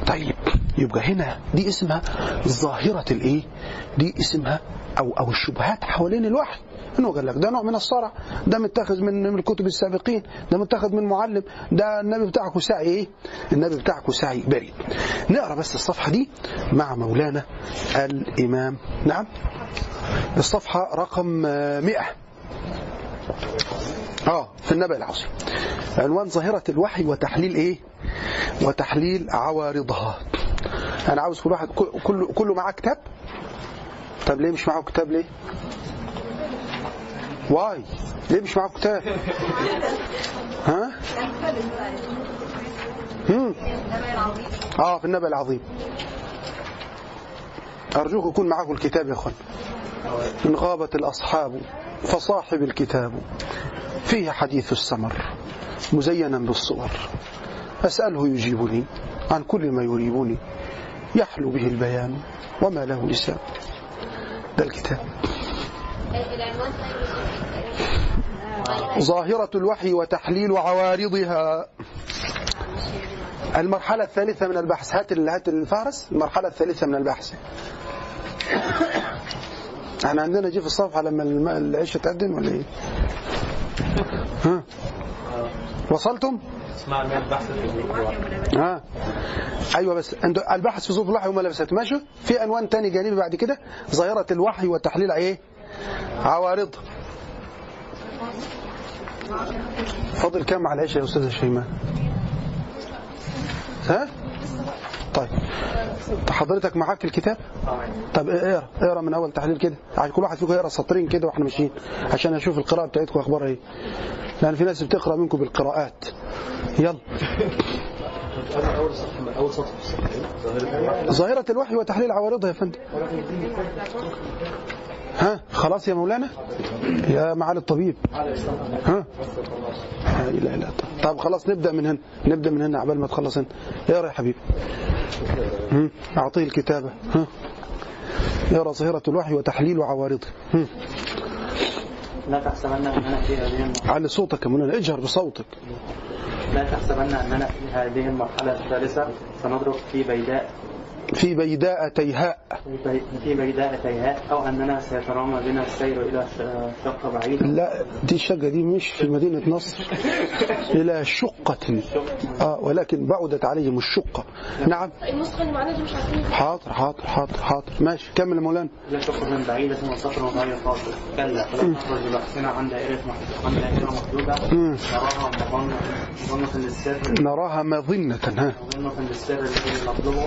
طيب يبقى هنا دي اسمها ظاهرة الإيه؟ دي اسمها أو أو الشبهات حوالين الوحي. انه قال لك. ده نوع من الصرع. ده متاخذ من الكتب السابقين. ده متاخذ من معلم. ده النبي بتاعكم سعي إيه؟ النبي بتاعكم سعي بريء نقرأ بس الصفحة دي مع مولانا الإمام. نعم. الصفحة رقم آه، 100 آه في النبأ العظيم عنوان ظاهرة الوحي وتحليل إيه؟ وتحليل عوارضها. أنا عاوز كل واحد كل كله معاه كتاب؟ طب ليه مش معاه كتاب ليه؟ واي ليه مش معاه كتاب؟ ها؟ هم؟ آه في النبأ العظيم. أرجوك يكون معكم الكتاب يا أخوان. إن غابت الأصحاب فصاحب الكتاب. فيه حديث السمر مزينا بالصور. أسأله يجيبني عن كل ما يريبني. يحلو به البيان وما له لسان ده الكتاب. ظاهرة الوحي وتحليل عوارضها. المرحلة الثالثة من البحث. هات هات الفهرس. المرحلة الثالثة من البحث. إحنا عندنا جه في الصفحة لما العيش تقدم ولا إيه؟ ها؟ وصلتم؟ اسمع البحث في ها؟ أيوه بس. البحث في صوت الوحي وما لبست. ماشي. في عنوان تاني جانبي بعد كده. ظاهرة الوحي وتحليل إيه؟ عوارضها فاضل كام على العيش يا أستاذة شيماء؟ ها؟ طيب. حضرتك معاك الكتاب؟ طب اقرأ اقرأ من أول تحليل كده. عشان كل واحد فيكم يقرأ سطرين كده وإحنا ماشيين. عشان أشوف القراءة بتاعتكم اخبارها إيه. لأن في ناس بتقرأ منكم بالقراءات. يلا. ظاهرة الوحي وتحليل عوارضها يا فندم. ها خلاص يا مولانا يا معالي الطبيب. ها لا إله إلا الله. طب خلاص نبدأ من هنا نبدأ من هنا عبال ما تخلص هنا. اقرا يا حبيبي. أعطيه الكتابة. ها اقرا ظاهرة الوحي وتحليل عوارضه. لا تحسبن أننا في هذه الم- علي صوتك يا مولانا اجهر بصوتك. لا تحسبن أننا في هذه المرحلة الثالثة سنضرب في بيداء. في بيداء تيهاء في بي- في بيداء تيهاء أو أننا سيترامى بنا السير إلى ش- شق بعيد. لا دي الشقة دي مش في مدينة نصر. [laughs] إلى شقة. آه ولكن بعدت عليهم الشقة. نعم. النسخة اللي معانا دي مش عارفين. حاضر حاضر حاضر حاضر. ماشي كمل يا مولانا. إلى شق بعيدة وسطر غير فاصل كلا فلا نخرج بحثنا عن دائرة عن دائرة محدودة. نراها مظنة مظنة للسر. نراها مظنة ها. مظنة للسر الذي نطلبه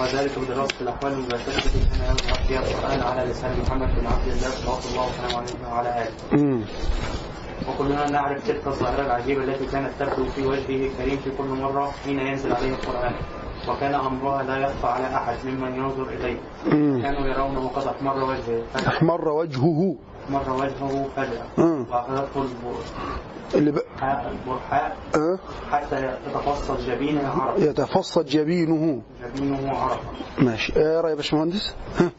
وذلك بدراسة الأحوال المباشرة التي كان يظهر فيها القرآن على لسان محمد بن عبد الله صلى الله عليه وعلى آله. وكلنا نعرف تلك الظاهرة العجيبة التي كانت تبدو في وجهه الكريم في كل مرة حين ينزل عليه القرآن. وكان أمرها لا يخفى على أحد ممن ينظر إليه. كانوا يرونه قد أحمر وجهه أحمر وجهه. أحمر وجهه فجأة. وأخذته اللي ب... آه. حتى يتفصل جبينه عرق يتفصد جبينه. جبينه عرق ماشي. اقرا يا باشمهندس؟ ها؟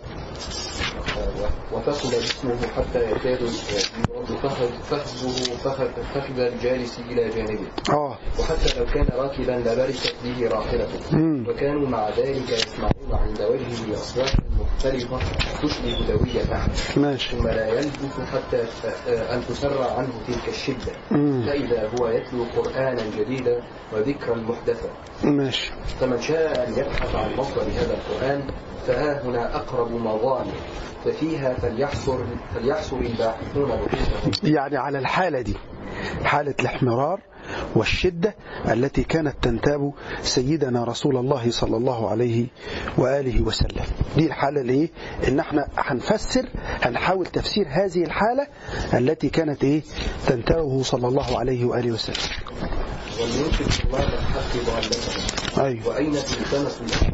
وفصل جسمه حتى يكاد فخذه فخذ فخذ الجالس إلى جانبه. آه. وحتى لو كان راكبا لبركت به راحلته. وكانوا مع ذلك يسمعون عند وجهه أصوات مختلفة تشبه دوية. ماشي. ثم لا يلبث حتى أن تسرع عنه تلك الشدة. فإذا هو يتلو قرآنا جديدا وذكرا محدثا. ماشي. فمن شاء أن يبحث عن مصدر هذا القرآن فها هنا أقرب مظان ففيها فليحصر فليحصر الباحثون بحوثهم يعني على الحالة دي حالة الاحمرار والشدة التي كانت تنتاب سيدنا رسول الله صلى الله عليه وآله وسلم. دي الحالة اللي إيه؟ إن إحنا هنفسر هنحاول تفسير هذه الحالة التي كانت إيه؟ تنتابه صلى الله عليه وآله وسلم. أيوه. وأين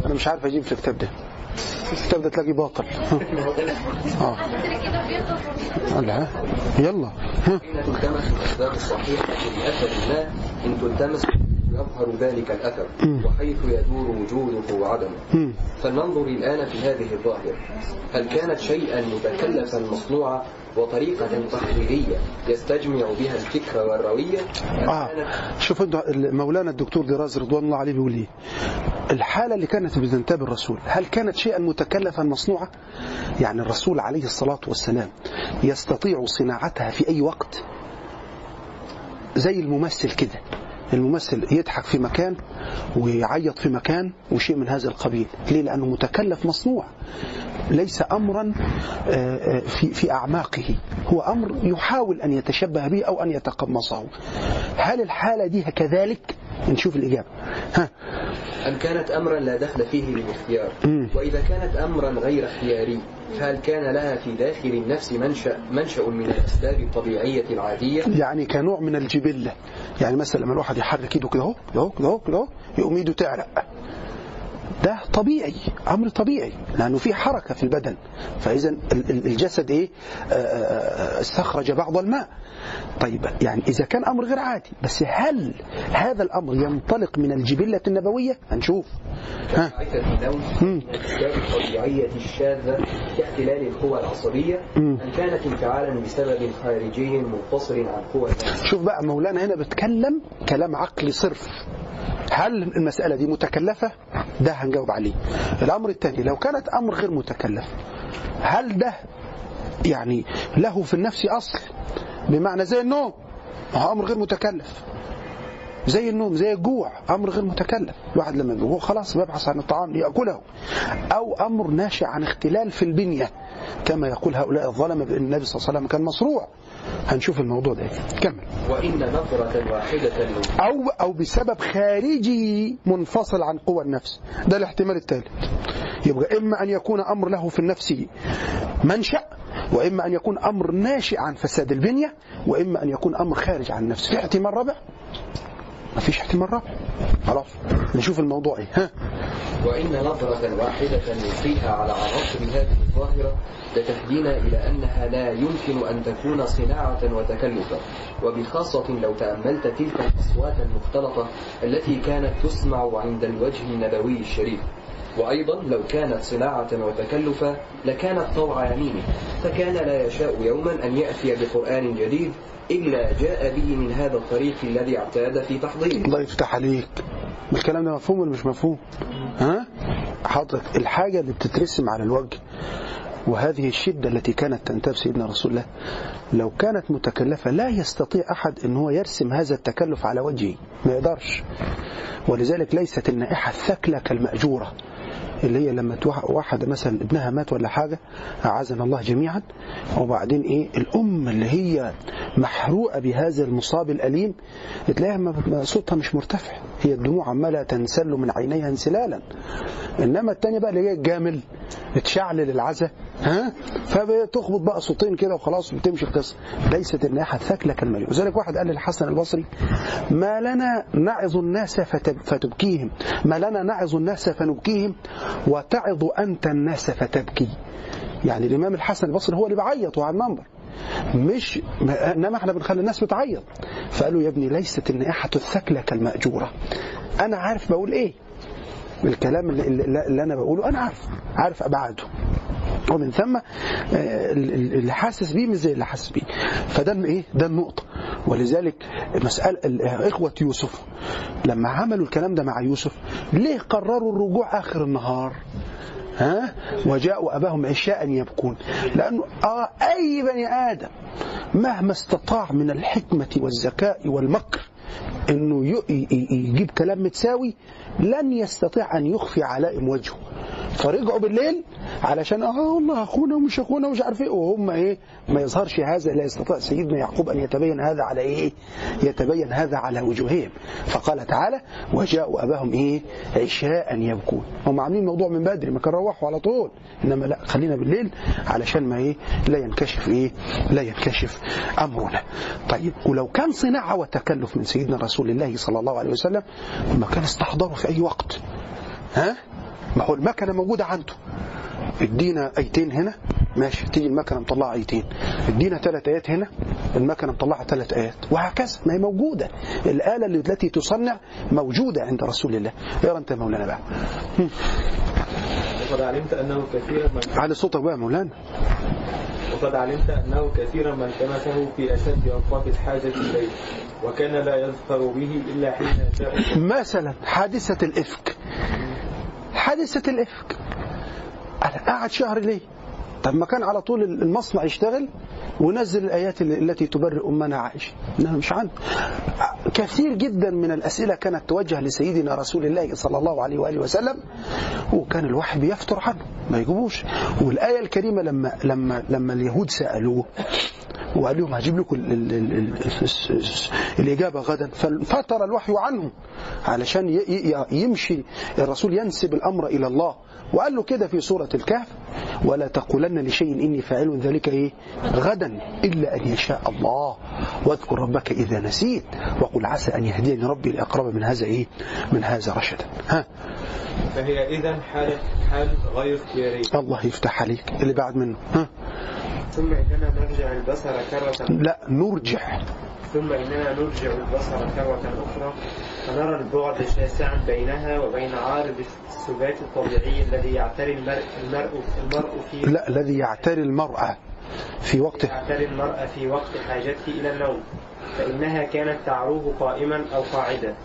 أنا مش عارف أجيب في الكتاب ده. الكتاب ده تلاقي باطل. [laughs] آه. لا يلا. ها أين تلتمس الأسباب الصحيحة لأثر ما إن تلتمس يظهر ذلك الأثر. وحيث يدور وجوده وعدمه. فلننظر الآن في هذه الظاهرة. هل كانت شيئا متكلفا مصنوعا وطريقة تحريرية يستجمع بها الفكر والروية؟ كانت شوف انت مولانا الدكتور دراز رضوان الله عليه بيقول إيه الحالة اللي كانت بتنتاب الرسول هل كانت شيئا متكلفا مصنوعا يعني الرسول عليه الصلاة والسلام يستطيع صناعتها في أي وقت؟ زي الممثل كده. الممثل يضحك في مكان ويعيط في مكان وشيء من هذا القبيل. ليه؟ لأنه متكلف مصنوع. ليس أمرا آه، آه، في في أعماقه. هو أمر يحاول أن يتشبه به أو أن يتقمصه. هل الحالة دي كذلك؟ نشوف الإجابة. ها. أم كانت أمرا لا دخل فيه للاختيار مم. وإذا كانت أمرا غير اختياري فهل كان لها في داخل النفس منشأ, منشأ من الأسباب الطبيعية العادية؟ يعني كنوع من الجبلة. يعني مثلا لما الواحد يحرك ايده كده كده كده كده يقوم ايده تعرق. ده طبيعي أمر طبيعي لأنه في حركة في البدن. ال- الجسد إيه؟ آه، آه، آه، استخرج بعض الماء. طيب يعني إذا كان أمر غير عادي بس هل هذا الأمر ينطلق من الجبلة النبوية هنشوف ها الطبيعية الشاذة كاختلال القوى العصبية. أم كانت انفعالا بسبب خارجي منفصل عن قوى شوف بقى مولانا هنا بيتكلم كلام عقلي صرف هل المسألة دي متكلفة؟ ده هنجاوب عليه. الأمر الثاني لو كانت أمر غير متكلف هل ده يعني له في النفس أصل؟ بمعنى زي النوم. هو أمر غير متكلف. زي النوم زي الجوع أمر غير متكلف. الواحد لما بيجوع خلاص بيبحث عن الطعام ليأكله. أو أمر ناشئ عن اختلال في البنية كما يقول هؤلاء الظلمة بأن النبي صلى الله عليه وسلم كان مصروع هنشوف الموضوع ده. كمل. وإن نظرة واحدة أو أو بسبب خارجي منفصل عن قوى النفس. ده الاحتمال الثالث يبقى إما أن يكون أمر له في النفس منشأ وإما أن يكون أمر ناشئ عن فساد البنية وإما أن يكون أمر خارج عن النفس. في احتمال رابع؟ ما فيش احتمال رابع. خلاص نشوف الموضوع إيه. ها؟ وإن نظرة واحدة نلقيها على عناصر هذه الظاهرة لتهدينا إلى أنها لا يمكن أن تكون صناعة وتكلفا وبخاصة لو تأملت تلك الأصوات المختلطة التي كانت تسمع عند الوجه النبوي الشريف. وأيضا لو كانت صناعة وتكلفا لكانت طوع يمينه فكان لا يشاء يوما أن يأتي بقرآن جديد إلا جاء به من هذا الطريق الذي اعتاد في تحضيره. الله يفتح عليك. الكلام ده مفهوم ولا مش مفهوم؟ ها؟ حضرتك الحاجة اللي بتترسم على الوجه وهذه الشدة التي كانت تنتاب سيدنا رسول الله لو كانت متكلفة لا يستطيع أحد أن هو يرسم هذا التكلف على وجهه ما يقدرش. ولذلك ليست النائحة الثكلة كالمأجورة. اللي هي لما واحدة مثلا ابنها مات ولا حاجة أعاذنا الله جميعا. وبعدين إيه؟ الأم اللي هي محروقة بهذا المصاب الأليم تلاقيها صوتها مش مرتفع. هي الدموع عمالة تنسل من عينيها انسلالا. إنما التانية بقى اللي هي الجامل تشعلل العزة ها؟ فبتخبط بقى صوتين كده وخلاص وبتمشي القصة. ليست الناحية الثكلة كالمليء وذلك واحد قال للحسن البصري ما لنا نعظ الناس فتب فتبكيهم ما لنا نعظ الناس فنبكيهم وتعظ أنت الناس فتبكي. يعني الإمام الحسن البصري هو اللي بيعيط وعلى المنبر. مش ما- إنما إحنا بنخلي الناس بتعيط فقالوا يا ابني ليست النائحة الثكلة كالمأجورة. أنا عارف بقول إيه. الكلام اللي, اللي, أنا بقوله أنا عارف عارف أبعاده. ومن ثم آه، اللي حاسس بيه مش زي اللي حاسس بيه. فده إيه؟ ده النقطة. ولذلك مسألة إخوة يوسف لما عملوا الكلام ده مع يوسف ليه قرروا الرجوع آخر النهار؟ ها؟ وجاءوا أباهم عشاء يبكون. لأنه آه أي بني آدم مهما استطاع من الحكمة والذكاء والمكر ي- يجيب كلام متساوي لن يستطيع أن يخفي علائم وجهه. فرجعوا بالليل علشان آه والله أخونا ومش أخونا ومش عارف إيه. وهم إيه ما يظهرش هذا لا يستطيع سيدنا يعقوب أن يتبين هذا على إيه يتبين هذا على وجوههم فقال تعالى وجاءوا أباهم إيه عشاء يبكون. هم عاملين موضوع من بدري ما كانوا روحوا على طول. إنما لا خلينا بالليل علشان ما إيه لا ينكشف إيه لا ينكشف أمرنا. طيب ولو كان صناعة وتكلف من سيدنا رسول الله صلى الله عليه وسلم ما كان استحضره في أي وقت. ها؟ ما هو المكنة موجودة عنده. ادينا ايتين هنا ماشي تيجي المكنة مطلعة ايتين. ادينا ثلاث آيات هنا المكنة مطلعة ثلاث آيات. وهكذا ما هي موجودة. الآلة التي تصنع موجودة عند رسول الله. يا انت يا مولانا بقى. وقد علمت أنه كثيرا من على صوتك بقى مولانا. وقد علمت أنه كثيرا من التمسه في أشد أوقات الحاجة إليه وكان لا يظفر به إلا حين مثلا حادثة الإفك. حادثة الإفك. أنا قاعد شهر ليه؟ طب ما كان على طول المصنع يشتغل ونزل الآيات التي تبرئ أمنا عائشة. إنها مش عنده كثير جدا من الأسئلة كانت توجه لسيدنا رسول الله صلى الله عليه وآله وسلم وكان الواحد بيفتر عنه ما يجيبوش. والآية الكريمة لما لما لما اليهود سألوه وقال لهم هجيب لكم ال ال ال ال الإجابة غدا. ففتر الوحي عنهم علشان يمشي الرسول ينسب الأمر إلى الله. وقال له كده في سورة الكهف ولا تقولن لشيء إني فاعل ذلك إيه؟ غدا إلا أن يشاء الله. واذكر ربك إذا نسيت وقل عسى أن يهديني ربي لأقرب من هذا إيه؟ من هذا رشدا. ها؟ فهي إذا حالة حال غير اختيارية الله يفتح عليك. اللي بعد منه ها؟ ثم إننا نرجع البصر كرة. لا نرجع. ثم إننا نرجع البصر كرة أخرى فنرى البعد شاسعا بينها وبين عارض السبات الطبيعي الذي يعتري المرء المرء, المرء فيه لا الذي يعتري المرأة في وقت يعتري المرء في وقت حاجته إلى النوم فإنها كانت تعروه قائما أو قاعدا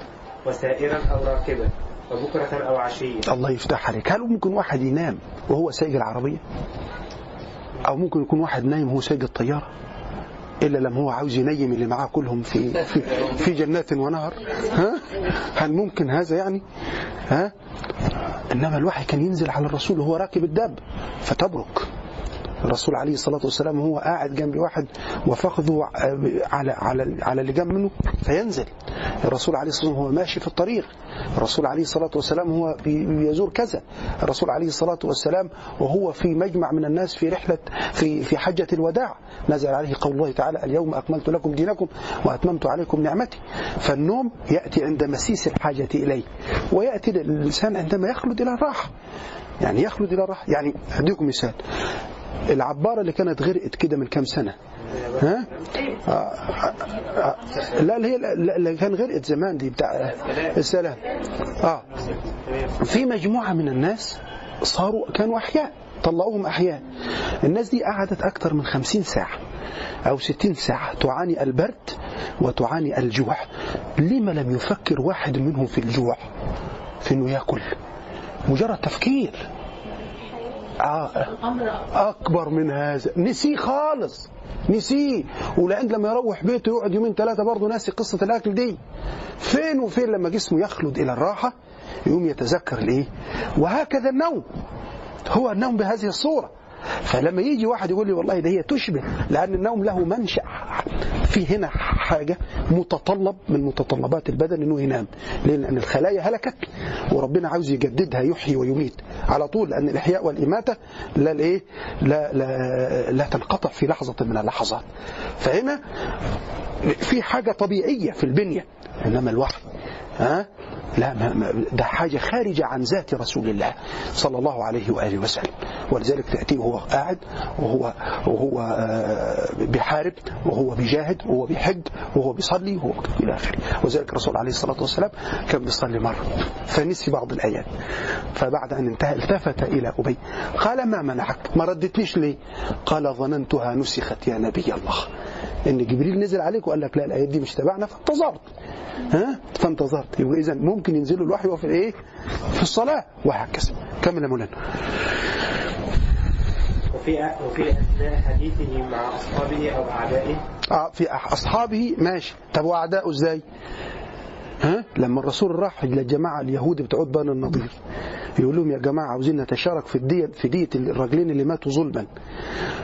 وسائرا أو راكبا وبكرة أو عشيا. الله يفتح عليك. هل ممكن واحد ينام وهو سايق العربية؟ أو ممكن يكون واحد نايم وهو سايق الطيارة؟ إلا لما هو عاوز ينيم اللي معاه كلهم في في, في جنات ونهر. ها؟ هل ممكن هذا يعني؟ ها؟ إنما الوحي كان ينزل على الرسول وهو راكب الداب فتبرك. الرسول عليه الصلاة والسلام وهو قاعد جنب واحد وفخذه على على على اللي جنب منه فينزل. الرسول عليه الصلاة والسلام هو ماشي في الطريق. الرسول عليه الصلاة والسلام هو بيزور كذا. الرسول عليه الصلاة والسلام وهو في مجمع من الناس في رحلة في في حجة الوداع. نزل عليه قول الله تعالى اليوم أكملت لكم دينكم وأتممت عليكم نعمتي. فالنوم يأتي عند مسيس الحاجة إليه ويأتي الإنسان عندما يخلد إلى الراحة. يعني يخلد إلى الراحة. يعني أديكم مثال. العبارة اللي كانت غرقت كده من كام سنة ها؟ آه آه لا اللي هي اللي كان غرقت زمان دي بتاع السلام. آه في مجموعة من الناس صاروا كانوا أحياء طلعوهم أحياء. الناس دي قعدت أكثر من خمسين ساعة أو ستين ساعة تعاني البرد وتعاني الجوع. لما لم يفكر واحد منهم في الجوع في أنه يأكل؟ مجرد تفكير. أكبر من هذا. نسيه خالص. نسيه. ولأن لما يروح بيته يقعد يومين ثلاثة برضه ناسي قصة الأكل دي. فين وفين لما جسمه يخلد إلى الراحة يقوم يتذكر الإيه؟ وهكذا النوم. هو النوم بهذه الصورة. فلما يجي واحد يقول لي والله ده هي تشبه لأن النوم له منشأ. في هنا حاجة متطلب من متطلبات البدن إنه ينام؟ لأن الخلايا هلكت وربنا عاوز يجددها يحيي ويميت. على طول لأن الإحياء والإماتة لا لا, لا, لا تنقطع في لحظة من اللحظات. فهنا في حاجة طبيعية في البنية إنما الوحي ها؟ لا ده حاجة خارجة عن ذات رسول الله صلى الله عليه وآله وسلم. ولذلك تأتيه وهو قاعد وهو وهو آه، بيحارب وهو بيجاهد وهو بيحج وهو بيصلي وهو إلى آخره. وذلك الرسول عليه الصلاة والسلام كان بيصلي مرة. فنسي بعض الآيات. فبعد أن انتهى التفت إلى أبي. قال ما منعك؟ ما ردتنيش ليه؟ قال ظننتها نسخت يا نبي الله. إن جبريل نزل عليك وقال لك لا الايات دي مش تبعنا فانتظرت. ها؟ فانتظرت. يبقى اذا ممكن ينزلوا الوحي وفي الإيه؟ في الصلاة. وهكذا. كمل يا مولانا. وفي وفي أثناء حديثه مع أصحابه أو أعدائه؟ آه في أصحابه ماشي. طب واعدائه إزاي؟ ها؟ لما الرسول راح للجماعه اليهود بتوع بني النضير يقول لهم يا جماعة عاوزين نتشارك في الدية في دية الراجلين اللي ماتوا ظلما.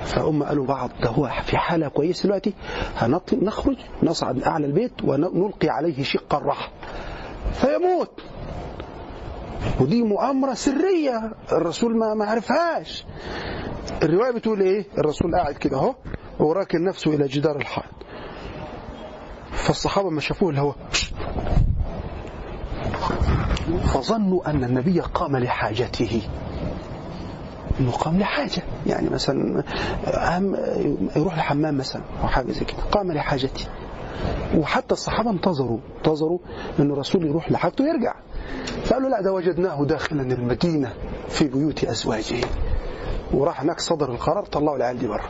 فهم قالوا بعض ده هو في حالة كويسة دلوقتي هنط- نخرج نصعد أعلى البيت ونلقي عليه شق الرحى فيموت. ودي مؤامرة سرية الرسول ما عرفهاش. الرواية بتقول إيه؟ الرسول قاعد كده أهو وراكن نفسه إلى جدار الحائط. فالصحابة ما شافوه اللي هو. فظنوا أن النبي قام لحاجته. إنه قام لحاجة. يعني مثلا أهم يروح الحمام مثلا أو حاجة زي كده. قام لحاجته. وحتى الصحابة انتظروا. انتظروا إن الرسول يروح لحاجته ويرجع. فقالوا لا ده وجدناه داخلا المدينة في بيوت أزواجه. وراح هناك صدر القرار طلعوا العيال دي بره؟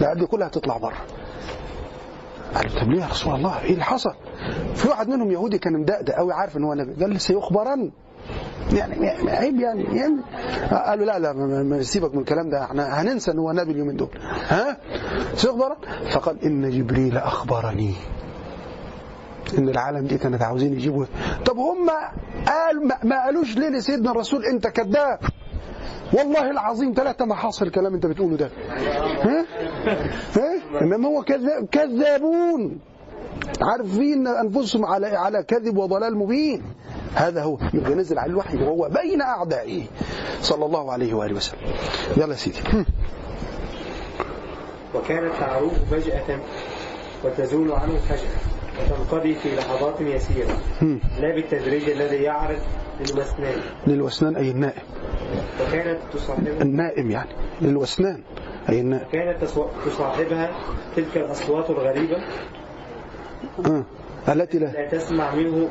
العيال دي كلها تطلع بره قالوا طب ليه يا رسول الله؟ إيه اللي حصل؟ في واحد منهم يهودي كان مدقدق قوي عارف إن هو نبي قال سيخبرن يعني يعني عيب يعني, يعني. قالوا لا لا ما- سيبك من الكلام ده إحنا هننسى إن هو نبي اليومين دول ها؟ سيخبرن فقال إن جبريل أخبرني. إن العالم دي كانت عاوزين يجيبوا. طب هم قال ما قالوش ليه لسيدنا الرسول أنت كذاب؟ والله العظيم ثلاثة ما حصل الكلام أنت بتقوله ده. ها؟ ها؟ انما هو كذاب كذابون. عارفين أنفسهم على على كذب وضلال مبين. هذا هو. يبقى نزل على الوحي وهو بين أعدائه. صلى الله عليه وآله وسلم. يلا يا سيدي. وكانت تعروه فجأة وتزول عنه فجأة وتنقضي في لحظات يسيرة. لا بالتدريج الذي يعرض للوسنان. للوسنان أي النائم. وكانت تصاحبها النائم يعني. للوسنان. النائم كانت تصاحبها تلك الأصوات الغريبة. آه. التي لا, لا تسمع منه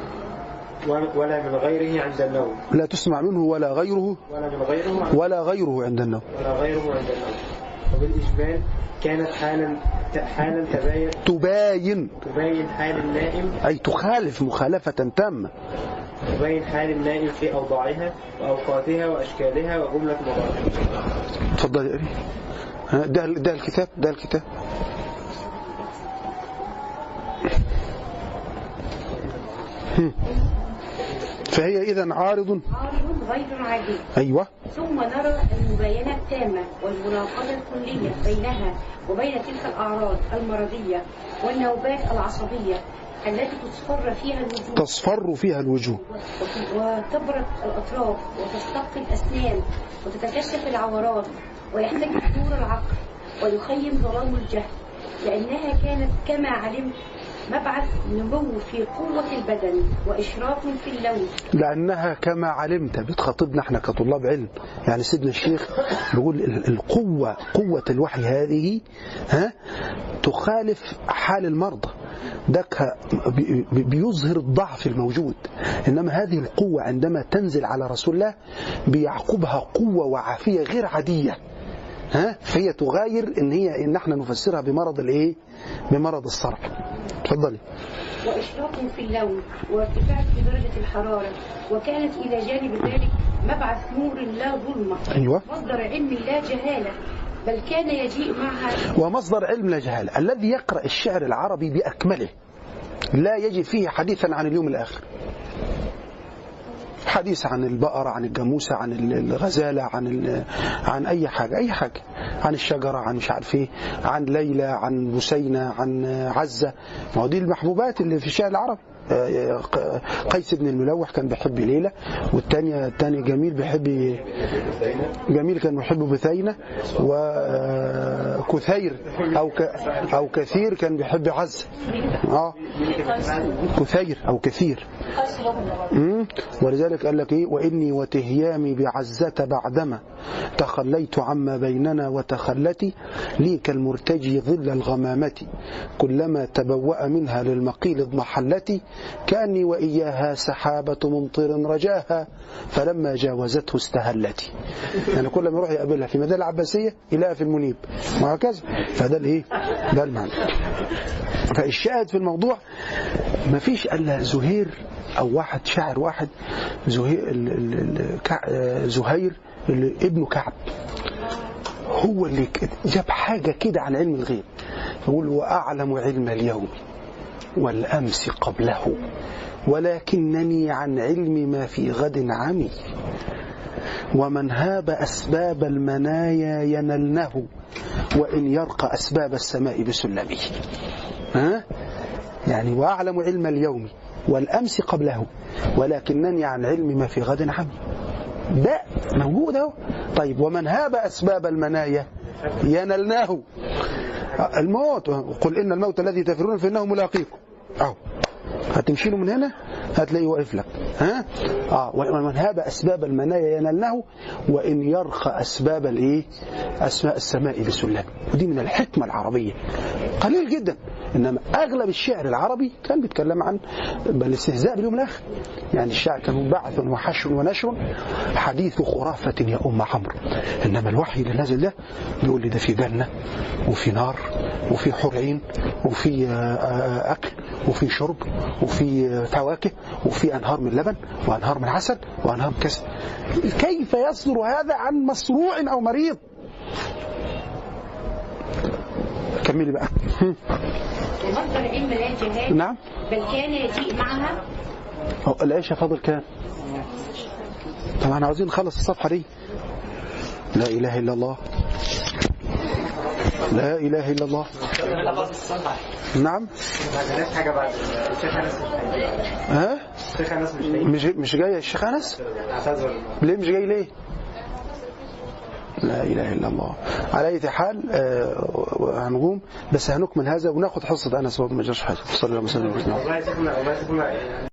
ولا من غيره عند النوم. لا تسمع منه ولا غيره ولا من غيره ولا غيره عند النوم. ولا غيره عند النوم. وبالإجمال كانت حالا حالا تباين تباين. تبين حال النائم. أي تخالف مخالفة تامة. تبين حال النائم في أوضاعها وأوقاتها وأشكالها وجملة مضارعها تفضل يا أبي. ده ده الكتاب ده الكتاب. فهي إذا عارض. عارض غير عادي. أيوة. ثم نرى المباينة التامة والمناقضة الكلية بينها وبين تلك الأعراض المرضية والنوبات العصبية التي تصفر فيها الوجوه تصفر فيها الوجوه وت- وتبرد الأطراف وتستقي الأسنان وتتكشف العورات ويحتاج حضور العقل ويخيم ظلام الجهل لأنها كانت كما علمت مبعث نمو في قوة البدن وإشراف في اللون. لأنها كما علمت بتخاطبنا إحنا كطلاب علم يعني سيدنا الشيخ بيقول ال- القوة قوة الوحي هذه ها تخالف حال المرضى. ده بي- بي- بيظهر الضعف الموجود. إنما هذه القوة عندما تنزل على رسول الله بيعقبها قوة وعافية غير عادية. ها فهي تغاير إن هي إن إحنا نفسرها بمرض الإيه؟ بمرض الصرع اتفضلي. وإشراق في اللون وارتفاع في درجة الحرارة وكانت إلى جانب ذلك مبعث نور لا ظلمة. أيوه. مصدر علم لا جهالة بل كان يجيء معها ومصدر علم لا جهالة. الذي يقرأ الشعر العربي بأكمله لا يجد فيه حديثا عن اليوم الآخر. حديث عن البقرة عن الجاموسة عن الغزالة عن عن أي حاجة أي حاجة. عن الشجرة عن مش عارف إيه عن ليلى عن بسينة عن عزة. ما هو دي المحبوبات اللي في الشعر العربي قيس بن الملوح كان بيحب ليلى والتانية التاني جميل بيحب جميل كان بيحب بثينة وكثير أو ك أو كثير كان بيحب عزة آه. كثير أو كثير. ولذلك قال لك إيه؟ وإني وتهيامي بعزة بعدما. تخليت عما بيننا وتخلتي لي كالمرتجي ظل الغمامة. كلما تبوأ منها للمقيل اضمحلتي كأني وإياها سحابة ممطر رجاها فلما جاوزته استهلتي. يعني كل ما يروح يقابلها في مدينة العباسية يلاقيها في المنيب. وهكذا. فده الايه؟ ده المعنى. فالشاهد في الموضوع ما فيش إلا زهير أو واحد شاعر واحد زهير آه، زهير ابنه كعب. هو اللي جاب حاجة كده عن علم الغيب. يقول واعلم علم اليوم والأمس قبله ولكنني عن علم ما في غد عمي. ومن هاب أسباب المنايا ينلنه وإن يرقى أسباب السماء بسلمه. ها؟ يعني وأعلم علم اليوم والأمس قبله ولكنني عن علم ما في غد عمي. ده موجود أهو. طيب ومن هاب أسباب المنايا؟ ينلناه. الموت. قل إن الموت الذي تفرون فإنه ملاقيكم. أهو. هتمشي له من هنا هتلاقيه واقف لك. ها؟ آه ومن هاب أسباب المنايا ينالنه وإن يرخى أسباب الإيه؟ أسماء السماء بسلم ودي من الحكمة العربية. قليل جدا. إنما أغلب الشعر العربي كان بيتكلم عن الاستهزاء باليوم الآخر. يعني الشعر كان بعث وحشر ونشر حديث خرافة يا أم عمرو. إنما الوحي اللي نازل ده بيقول لي ده في جنه وفي نار وفي حور عين وفي أكل وفي شرب وفي فواكه وفي أنهار من لبن وأنهار من عسل وأنهار من كسر. كيف يصدر هذا عن مصروع أو مريض؟ كملي بقى. ومصدر العلم لا جهاد نعم. بل كان يجيء معها؟ العيش فاضل كام طبعا عاوزين نخلص الصفحة دي. لا إله إلا الله. لا إله إلا الله. نعم. ها؟ الشيخ أنس مش. مش مش جاي الشيخ أنس؟ أعتذر. ليه مش جاي ليه؟ لا إله إلا الله. على أي حال آه، هنقوم بس هنكمل هذا وناخد أنس برضه ما جاش حاجة. صلى الله عليه وسلم.